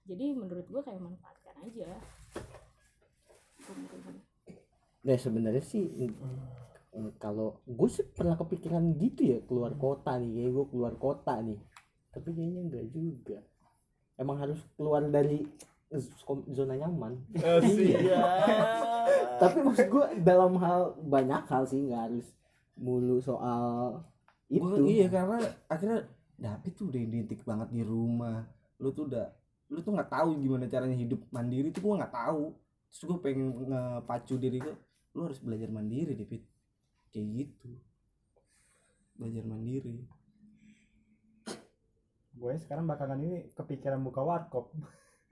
jadi menurut gue kayak manfaatkan aja. Nah sebenarnya sih mm, mm, kalau gue sih pernah kepikiran gitu ya keluar kota nih kayak gue keluar kota nih. Tapi kayaknya enggak juga. Emang harus keluar dari zona nyaman. Iya. tapi maksud gue dalam hal banyak hal sih nggak harus mulu soal itu. Gua- iya karena akhirnya David tuh udah identik banget di rumah. Lu tuh udah lu tuh nggak tahu gimana caranya hidup mandiri tuh gue nggak tahu terus gue pengen ngepacu diri gue lu harus belajar mandiri David. Kayak gitu. Belajar mandiri. Gue sekarang belakangan ini kepikiran buka warkop.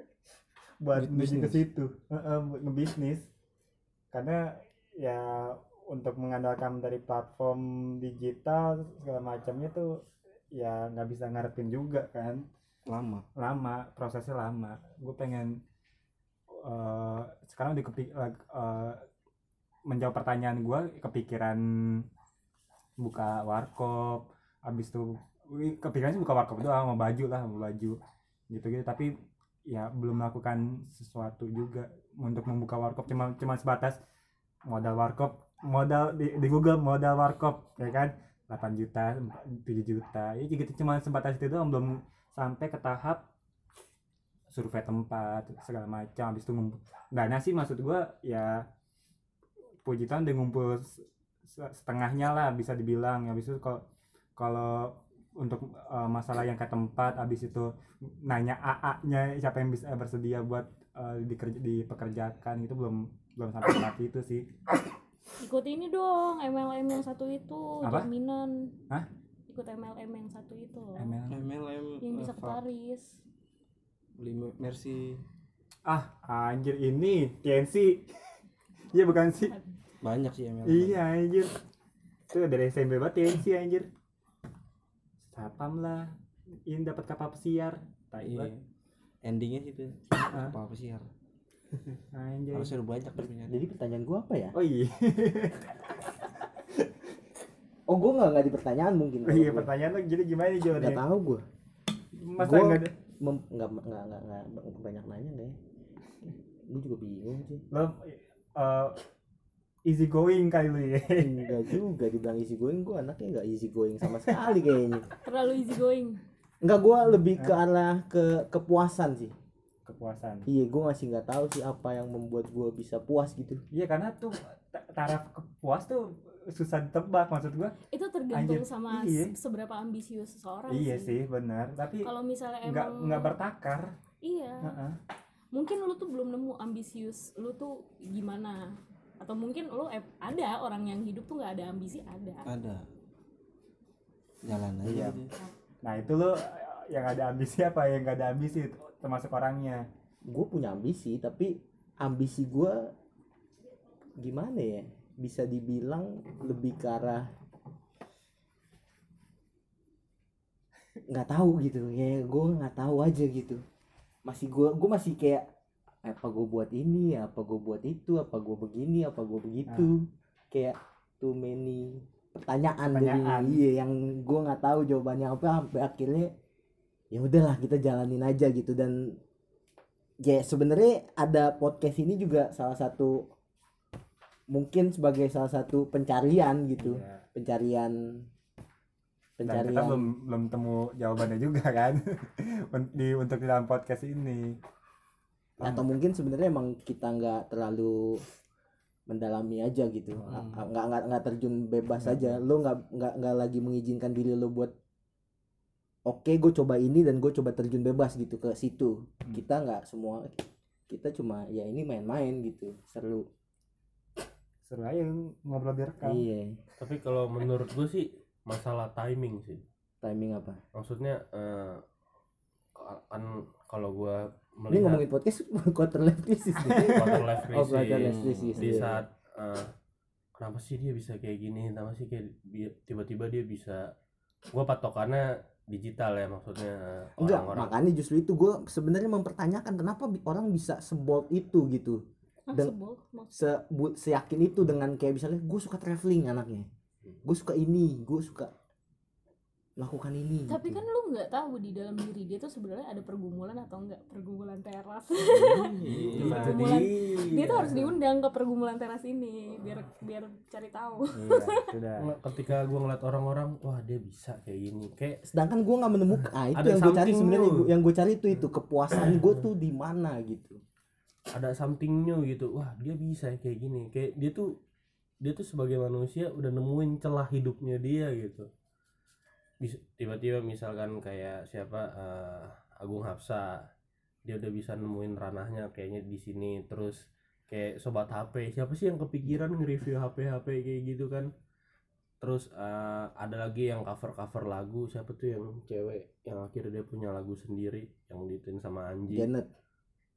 Buat menuju ke situ. Ngebisnis. Karena ya untuk mengandalkan dari platform digital segala macamnya tuh ya nggak bisa ngarepin juga kan. Lama. Lama prosesnya lama. Gue pengen eh, sekarang di kepi- lag- eh, menjawab pertanyaan gue kepikiran buka warkop habis itu kepikiran sih buka warkop doang mau baju lah mau baju gitu gitu tapi ya belum melakukan sesuatu juga untuk membuka warkop. Cuma cuma sebatas modal warkop modal di, di Google modal warkop ya kan? 8 juta 7 juta. Ya gitu cuma sebatas itu doang belum sampai ke tahap survei tempat segala macam habis itu ngumpul dana sih maksud gua ya puji Tuhan udah ngumpul se- se- setengahnya lah bisa dibilang habis itu kalau kalau untuk eh, masalah yang ke tempat habis itu nanya AA-nya siapa yang bisa bersedia buat eh, dikerja dipekerjakan itu belum belum sampai tahap itu sih ikut ini dong MLM yang satu itu Apa? jaminan Hah? ikut MLM yang satu itu loh. ML MLM yang bisa ke Pak. Paris beli Mercy ah anjir ini TNC iya bukan sih? Banyak sih MLM iya anjir. Itu dari SMP banget TNC anjir. Sapam lah. Ini dapat kapal pesiar. Tak iya. endingnya gitu Ah. apa apa sih har anjir. Harusnya udah banyak nyari. jadi pertanyaan gue apa ya? Oh iya. Oh gue nggak nggak di pertanyaan mungkin. Oh iya pertanyaan lo jadi gimana nih nggak tahu gue masa Gua- nggak ada nggak nggak nggak nggak banyak nanya deh. Gue juga bingung sih. Lo uh, easy going kali lu ya. Enggak juga dibilang easy going gue anaknya nggak easy going sama sekali kayaknya. Terlalu easy going. Enggak gue lebih ke arah ke kepuasan sih. Kepuasan. Iya gue masih nggak tahu sih apa yang membuat gue bisa puas gitu. Iya karena tuh ta- taraf kepuas tuh susah ditebak maksud gua. Itu tergantung Anjir, sama iya. se- seberapa ambisius seseorang iya sih. benar. Tapi kalau misalnya nggak emang nggak bertakar. Iya. Heeh. mungkin lu tuh belum nemu ambisius lu tuh gimana? Atau mungkin lu eh, ada orang yang hidup tuh nggak ada ambisi ada. Ada. Jalan aja Iya. gitu. nah itu lo yang ada ambisi apa? Yang nggak ada ambisi termasuk orangnya. Gue punya ambisi tapi ambisi gue gimana ya bisa dibilang lebih ke arah nggak tahu gitu. Ya gue nggak tahu aja gitu. Masih gue gue masih kayak apa gue buat ini apa gue buat itu apa gue begini apa gue begitu. Kayak too many pertanyaan, Pertanyaan. iya yang gue nggak tahu jawabannya apa sampai akhirnya ya udahlah kita jalanin aja gitu. Dan ya sebenarnya ada podcast ini juga salah satu mungkin sebagai salah satu pencarian gitu. Iya. pencarian dan kita pencarian. belum belum temu jawabannya juga kan? Di untuk dalam podcast ini. Atau mungkin sebenarnya emang kita nggak terlalu mendalami aja gitu. Hmm. Nggak nggak nggak terjun bebas aja. Lo nggak nggak nggak lagi mengizinkan diri lo buat oke gue coba ini dan gue coba terjun bebas gitu ke situ. Hmm. kita nggak semua kita cuma ya ini main-main gitu. Seru seru aja ngobrol direkam iya. Tapi kalau menurut gue sih masalah timing sih. Timing apa? Maksudnya eh, kan kalau gue ini melihat ngomongin podcast quarter life crisis nih. quarter life oh quarter crisis life crisis. di iya. saat eh, kenapa sih dia bisa kayak gini? Kenapa sih kayak tiba-tiba dia bisa gue patokannya digital ya maksudnya eh, enggak orang-orang. makanya justru itu gue sebenarnya mempertanyakan kenapa orang bisa sebold itu gitu Dan- se bu- seyakin itu dengan kayak misalnya gue suka traveling anaknya. Gue suka ini gue suka melakukan ini tapi gitu. kan lu nggak tahu di dalam diri dia tuh sebenarnya ada pergumulan atau enggak pergumulan teras. Iya. pergumulan. Dia tuh harus diundang ke pergumulan teras ini biar biar cari tahu. Iya ketika gue ngeliat orang-orang wah dia bisa kayak gini. Kayak sedangkan gue nggak menemukan ah, itu Ada yang gue cari sebenarnya yang gue cari itu itu kepuasan gue tuh di mana gitu ada something new gitu. Wah dia bisa ya kayak gini. Kayak dia tuh dia tuh sebagai manusia udah nemuin celah hidupnya dia gitu. Tiba-tiba misalkan kayak siapa eh, Agung Hapsa dia udah bisa nemuin ranahnya kayaknya di sini. Terus kayak sobat HP siapa sih yang kepikiran nge-review HP HP kayak gitu kan? Terus eh, ada lagi yang cover cover lagu. Siapa tuh yang cewek yang akhirnya dia punya lagu sendiri yang dituin sama Anji? Janet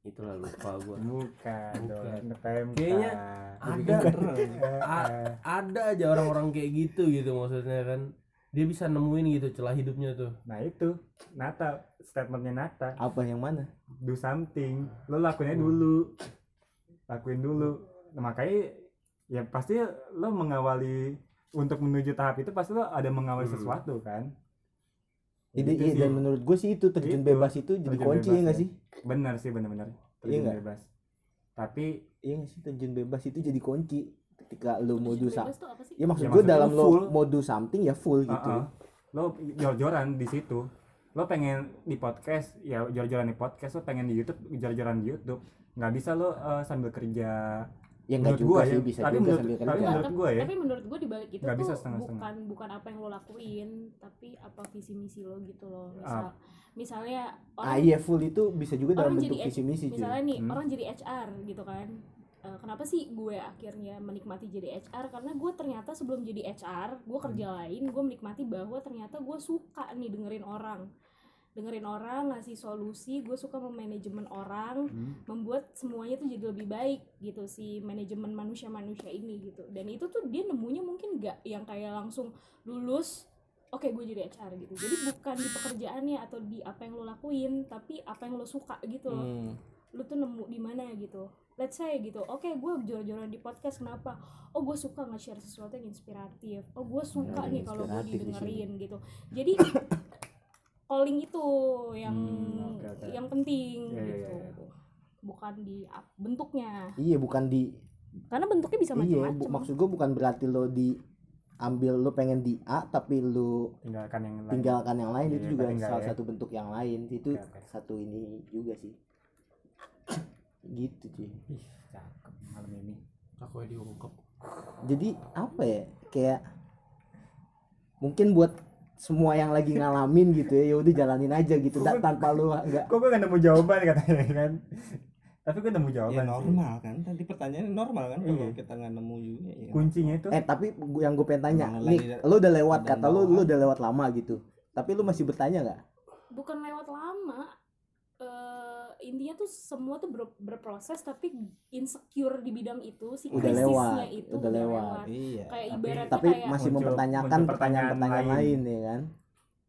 itulah lupa gua. Bukan dong Bukan. nge-PMK. Kayaknya ada ada aja orang-orang kayak gitu gitu maksudnya kan. Dia bisa nemuin gitu celah hidupnya tuh. Nah itu. Nata statementnya Nata. Apa yang mana? Do something. Lo lakuinnya dulu. Lakuin dulu. Nah, makanya ya pasti lo mengawali untuk menuju tahap itu pasti lo ada mengawali Hmm. sesuatu kan jadi Gitu iya, dan menurut gue sih itu terjun Itu, bebas itu jadi terjun kunci bebas ya nggak ya. sih? Benar sih benar-benar. Terjun nggak? bebas. Tapi iya nggak sih terjun bebas itu jadi kunci. Ketika lu mau do Terjun some- bebas tuh apa sih? ya maksud Ya, gue dalam lo full. mau do something ya full gitu. Uh-uh, lo jor-joran di situ. Lo pengen di podcast ya jor-joran di podcast lo pengen di YouTube jor-joran di YouTube. Nggak bisa lo eh, sambil kerja ya nggak juga gua sih ya, bisa tapi juga menurut- sambil tapi menurut tapi, gua ya. tapi menurut gue dibalik itu Nggak bisa tuh setengah-setengah. bukan bukan apa yang lo lakuin tapi apa visi misi lo gitu loh Ah. misal misalnya ah orang iya full itu bisa juga dalam bentuk visi misi misalnya nih Hmm. orang jadi HR gitu kan Eh, kenapa sih gue akhirnya menikmati jadi HR karena gue ternyata sebelum jadi HR gue kerja Hmm. lain gue menikmati bahwa ternyata gue suka nih dengerin orang dengerin orang ngasih solusi gue suka memanajemen orang Hmm. membuat semuanya tuh jadi lebih baik gitu si manajemen manusia-manusia ini gitu. Dan itu tuh dia nemunya mungkin nggak yang kayak langsung lulus oke gue jadi HR gitu. Jadi bukan di pekerjaannya atau di apa yang lo lakuin tapi apa yang lo suka gitu loh. Hmm. lu tuh nemu di mana gitu. Let's say gitu oke gue jor-joran di podcast kenapa? Oh gue suka nge-share sesuatu yang inspiratif. Oh gue suka Hmm, nih kalau gue di didengerin gitu. Jadi calling itu yang Hmm, oke, oke. yang penting Iya, iya, gitu. iya. bukan di bentuknya. Iya bukan di karena bentuknya bisa iya bu- macam-macam maksud gue bukan berarti lo di ambil lo pengen di A tapi lo tinggalkan yang lain. tinggalkan yang lain Iya, itu juga tinggal salah ya. satu bentuk yang lain. Itu Oke, oke. satu ini juga sih. Gitu cuy. Ih cakep malam ini. Aku diungkep. Jadi apa ya? Kayak mungkin buat semua yang lagi ngalamin gitu ya ya udah jalanin aja gitu da- tanpa lu nggak kok gue gak nemu jawaban katanya kan tapi gue nemu ya jawaban sih. normal kan tadi pertanyaannya normal kan kalau Iya. kita nggak nemu juga ya kuncinya itu eh tapi gua- yang gue pengen tanya Emang nih lu udah lewat kata lu lu udah lewat lama gitu tapi lu masih bertanya nggak bukan lewat lama intinya tuh semua tuh ber- berproses tapi insecure di bidang itu si Udah krisisnya lewat, itu udah lewat. iya kayak Tapi- ibaratnya tapi kayak masih Muncul- mempertanyakan pertanyaan-pertanyaan lain. lain. ya kan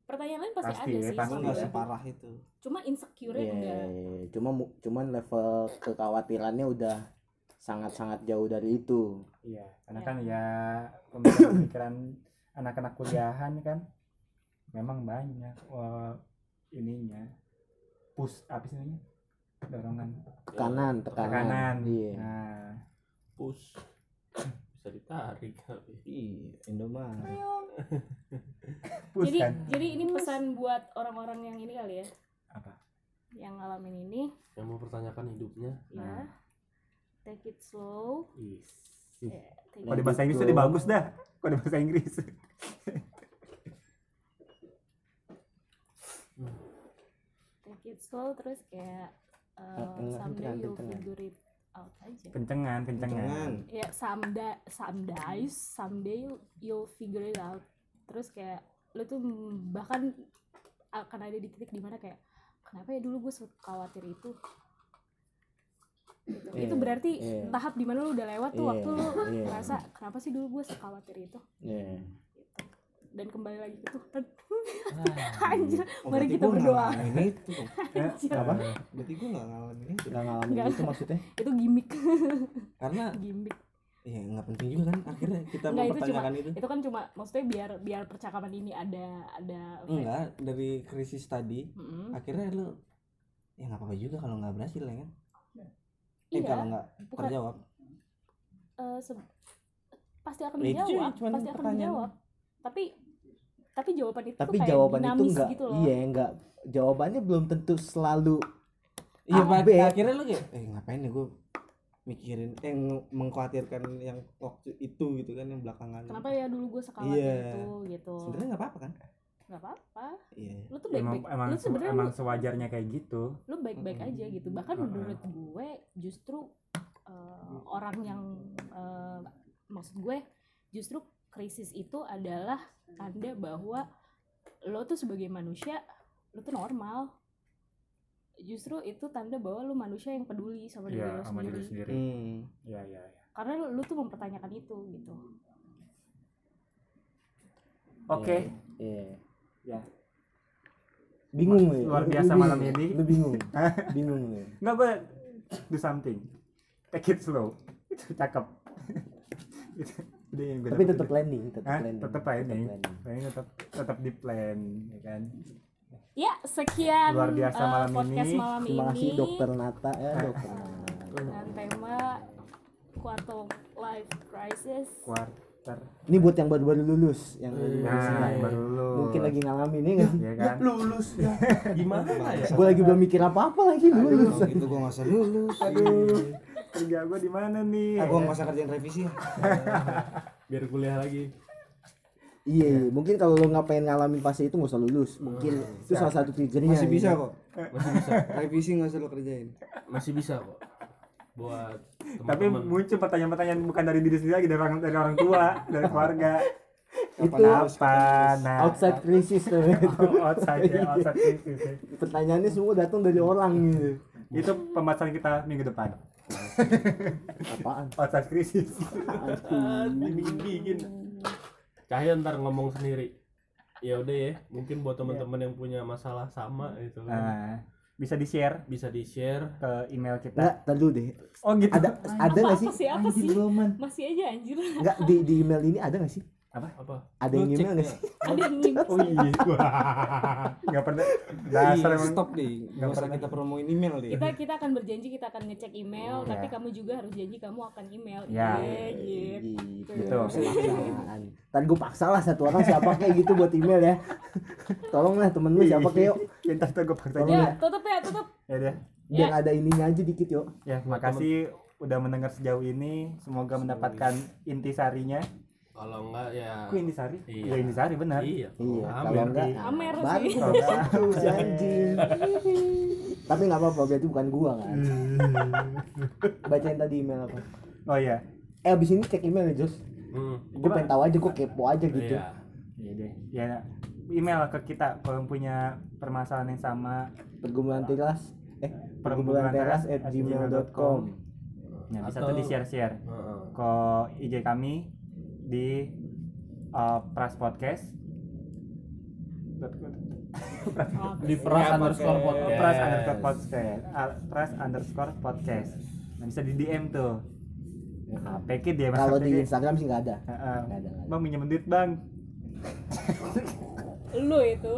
pertanyaan lain pasti, Pasti, ada sih pasti. Nggak separah itu cuma insecure Iya, enggak cuma mu- cuman level kekhawatirannya udah sangat-sangat jauh dari itu iya karena Ya. kan ya pemikiran-pemikiran anak-anak kuliahan kan memang banyak wah, ininya push apa sih namanya dorongan. Tekanan tekanan, tekanan. Iya. Nah. Push bisa ditarik tapi iya Indomaret. Push jadi kan? jadi ini pesan buat orang-orang yang ini kali ya? Apa? Yang ngalamin ini. Yang mau pertanyakan hidupnya. Ya Nah. take it slow. Ya, take kalau di bahasa Inggris tadi bagus dah. Kalau di bahasa Inggris. Take it slow terus kayak uh, Eh, enggak, someday kencengan, you'll kencengan. figure it out aja kencengan kencengan ya someday someday someday you'll figure it out terus kayak lu tuh bahkan akan ada di titik di mana kayak kenapa ya dulu gue khawatir itu gitu. Iya, itu berarti iya. tahap di mana lu udah lewat tuh Iya, waktu lu iya. ngerasa kenapa sih dulu gue sekhawatir itu Iya. Dan kembali lagi ke Tuhan Ah, anjir Oh, mari kita nggak berdoa ngalamin itu. Ya, Anjir. apa Berarti gue gak ngalamin itu. Nggak ngalamin Nggak. gitu maksudnya itu gimmick Karena gimmick ya nggak penting juga kan akhirnya kita Nggak, itu mempertanyakan itu. itu kan cuma maksudnya biar biar percakapan ini ada ada Enggak, dari krisis tadi Mm-mm. akhirnya lu ya nggak apa-apa juga kalau nggak berhasil ya kan. Eh Iya. kalau nggak bukan terjawab. eh, se- pasti akan itu dijawab pasti akan pertanyaan. dijawab tapi tapi jawaban itu tapi tuh kayak jawaban itu enggak gitu loh iya enggak jawabannya belum tentu selalu Iya, A, Pak. B. akhirnya lu kayak eh ngapain ya gue mikirin eh mengkhawatirkan yang waktu itu gitu kan yang belakangan. kenapa ya dulu gue sekhawatir Iya. itu gitu Sebenarnya nggak apa-apa kan? nggak apa-apa Iya. lu tuh emang baik-baik emang lu se- sebenarnya emang sewajarnya kayak gitu lu baik-baik Mm-mm. aja gitu bahkan Uh-uh. menurut gue justru eh, orang yang eh, maksud gue justru krisis itu adalah tanda bahwa lo tuh sebagai manusia lo tuh normal. Justru itu tanda bahwa lo manusia yang peduli sama diri ya lo sama diri sendiri. sendiri. Hmm. ya ya ya karena lo, lo tuh mempertanyakan itu gitu. Oke. Iya. Ya. bingung ya. Luar Lu- biasa lu malam bingung. ini. lu bingung. Bingung ya. Nggak gue do something. Take it slow. Itu cakep Yang gue tapi tetap landing tetap Hah? landing tetap landing? landing. Planning tetap tetap di plan ya kan? Ya sekian Luar biasa eh, malam podcast ini. malam terima kasih ini dokter Nata ya dokter. Nata dengan tema quarter life crisis. Quarter. Ini buat yang baru-baru lulus yang baru lulus. nah ini. baru lulus. Mungkin lagi ngalamin ini nggak sih ya kan lulus ya? Gimana ya? Gue lagi belum mikir apa-apa lagi lulus. Kalau gitu gue nggak usah lulus. aduh kerja gue di mana nih Ah, gue nggak usah kerjain revisi ya. biar kuliah lagi iya iya. mungkin kalau lo nggak pengen ngalamin fase itu nggak usah lulus mungkin itu salah satu triggernya Masih ya. bisa kok. masih bisa Revisi nggak usah lo kerjain. masih bisa kok buat tapi muncul pertanyaan-pertanyaan bukan dari diri sendiri lagi dari orang dari orang tua dari keluarga Itu apa nah outside crisis tuh Oh, outside ya outside crisis ya. pertanyaannya semua datang dari orang gitu itu pembahasan kita minggu depan apaan? Outside crisis Ah, bikin. Cahaya ntar ngomong sendiri. Ya udah ya mungkin buat teman-teman yang punya masalah sama gitu. Kan nah bisa di share bisa di share ke email kita. Nggak tadi deh. Oh gitu. Ada ada nggak sih apa sih? apa sih? Masih aja anjir. Nggak di di email ini ada nggak sih apa ada yang email nggak ya. sih ada yang ngimpi oh iya nggak pernah dasar Iya, emang stop deh. Nggak pernah. kita promoin email deh. kita kita akan berjanji kita akan ngecek email Hmm, tapi ya. kamu juga harus janji kamu akan email Ya. Iya, gitu. gitu Gitu. Paksaan. Tadi gue paksa lah satu orang siapa kayak gitu buat email ya. Tolong lah temen lu siapa kayak yuk. ya ntar gue paksa ya ya. tutup ya tutup ya deh Biar ada ininya aja dikit yuk. ya makasih udah mendengar sejauh ini semoga mendapatkan intisarinya kalau enggak ya Kok intisari Iya. ya intisari benar iya Iya, kalau enggak Amer baru sih. situ si anjing. Tapi nggak apa-apa berarti bukan gua kan. Bacain tadi email apa? oh iya Eh abis ini cek email ya Jos. Hmm, Gue pengen tahu aja gue kepo aja gitu. iya ya deh ya email ke kita kalau punya permasalahan yang sama Pergumulan teras eh Pergumulan teras at gmail.com. ya bisa Atau- tuh di share share Heeh. ke IG kami di uh, Pras Podcast. Di peras Ya, underscore podcast. Pras underscore podcast. Pras underscore podcast. Nah, bisa di DM tuh. Nah, PK dia Kalau di. Instagram sih nggak ada. Heeh. Nggak ada. bang minjem duit bang. Lu itu.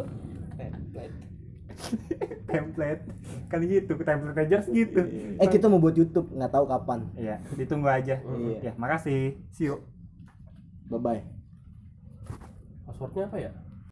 Template. Kan gitu template pagers gitu. Eh kita mau buat YouTube nggak tahu kapan. iya ditunggu aja. Iya. ya makasih. See you Bye bye. passwordnya apa ya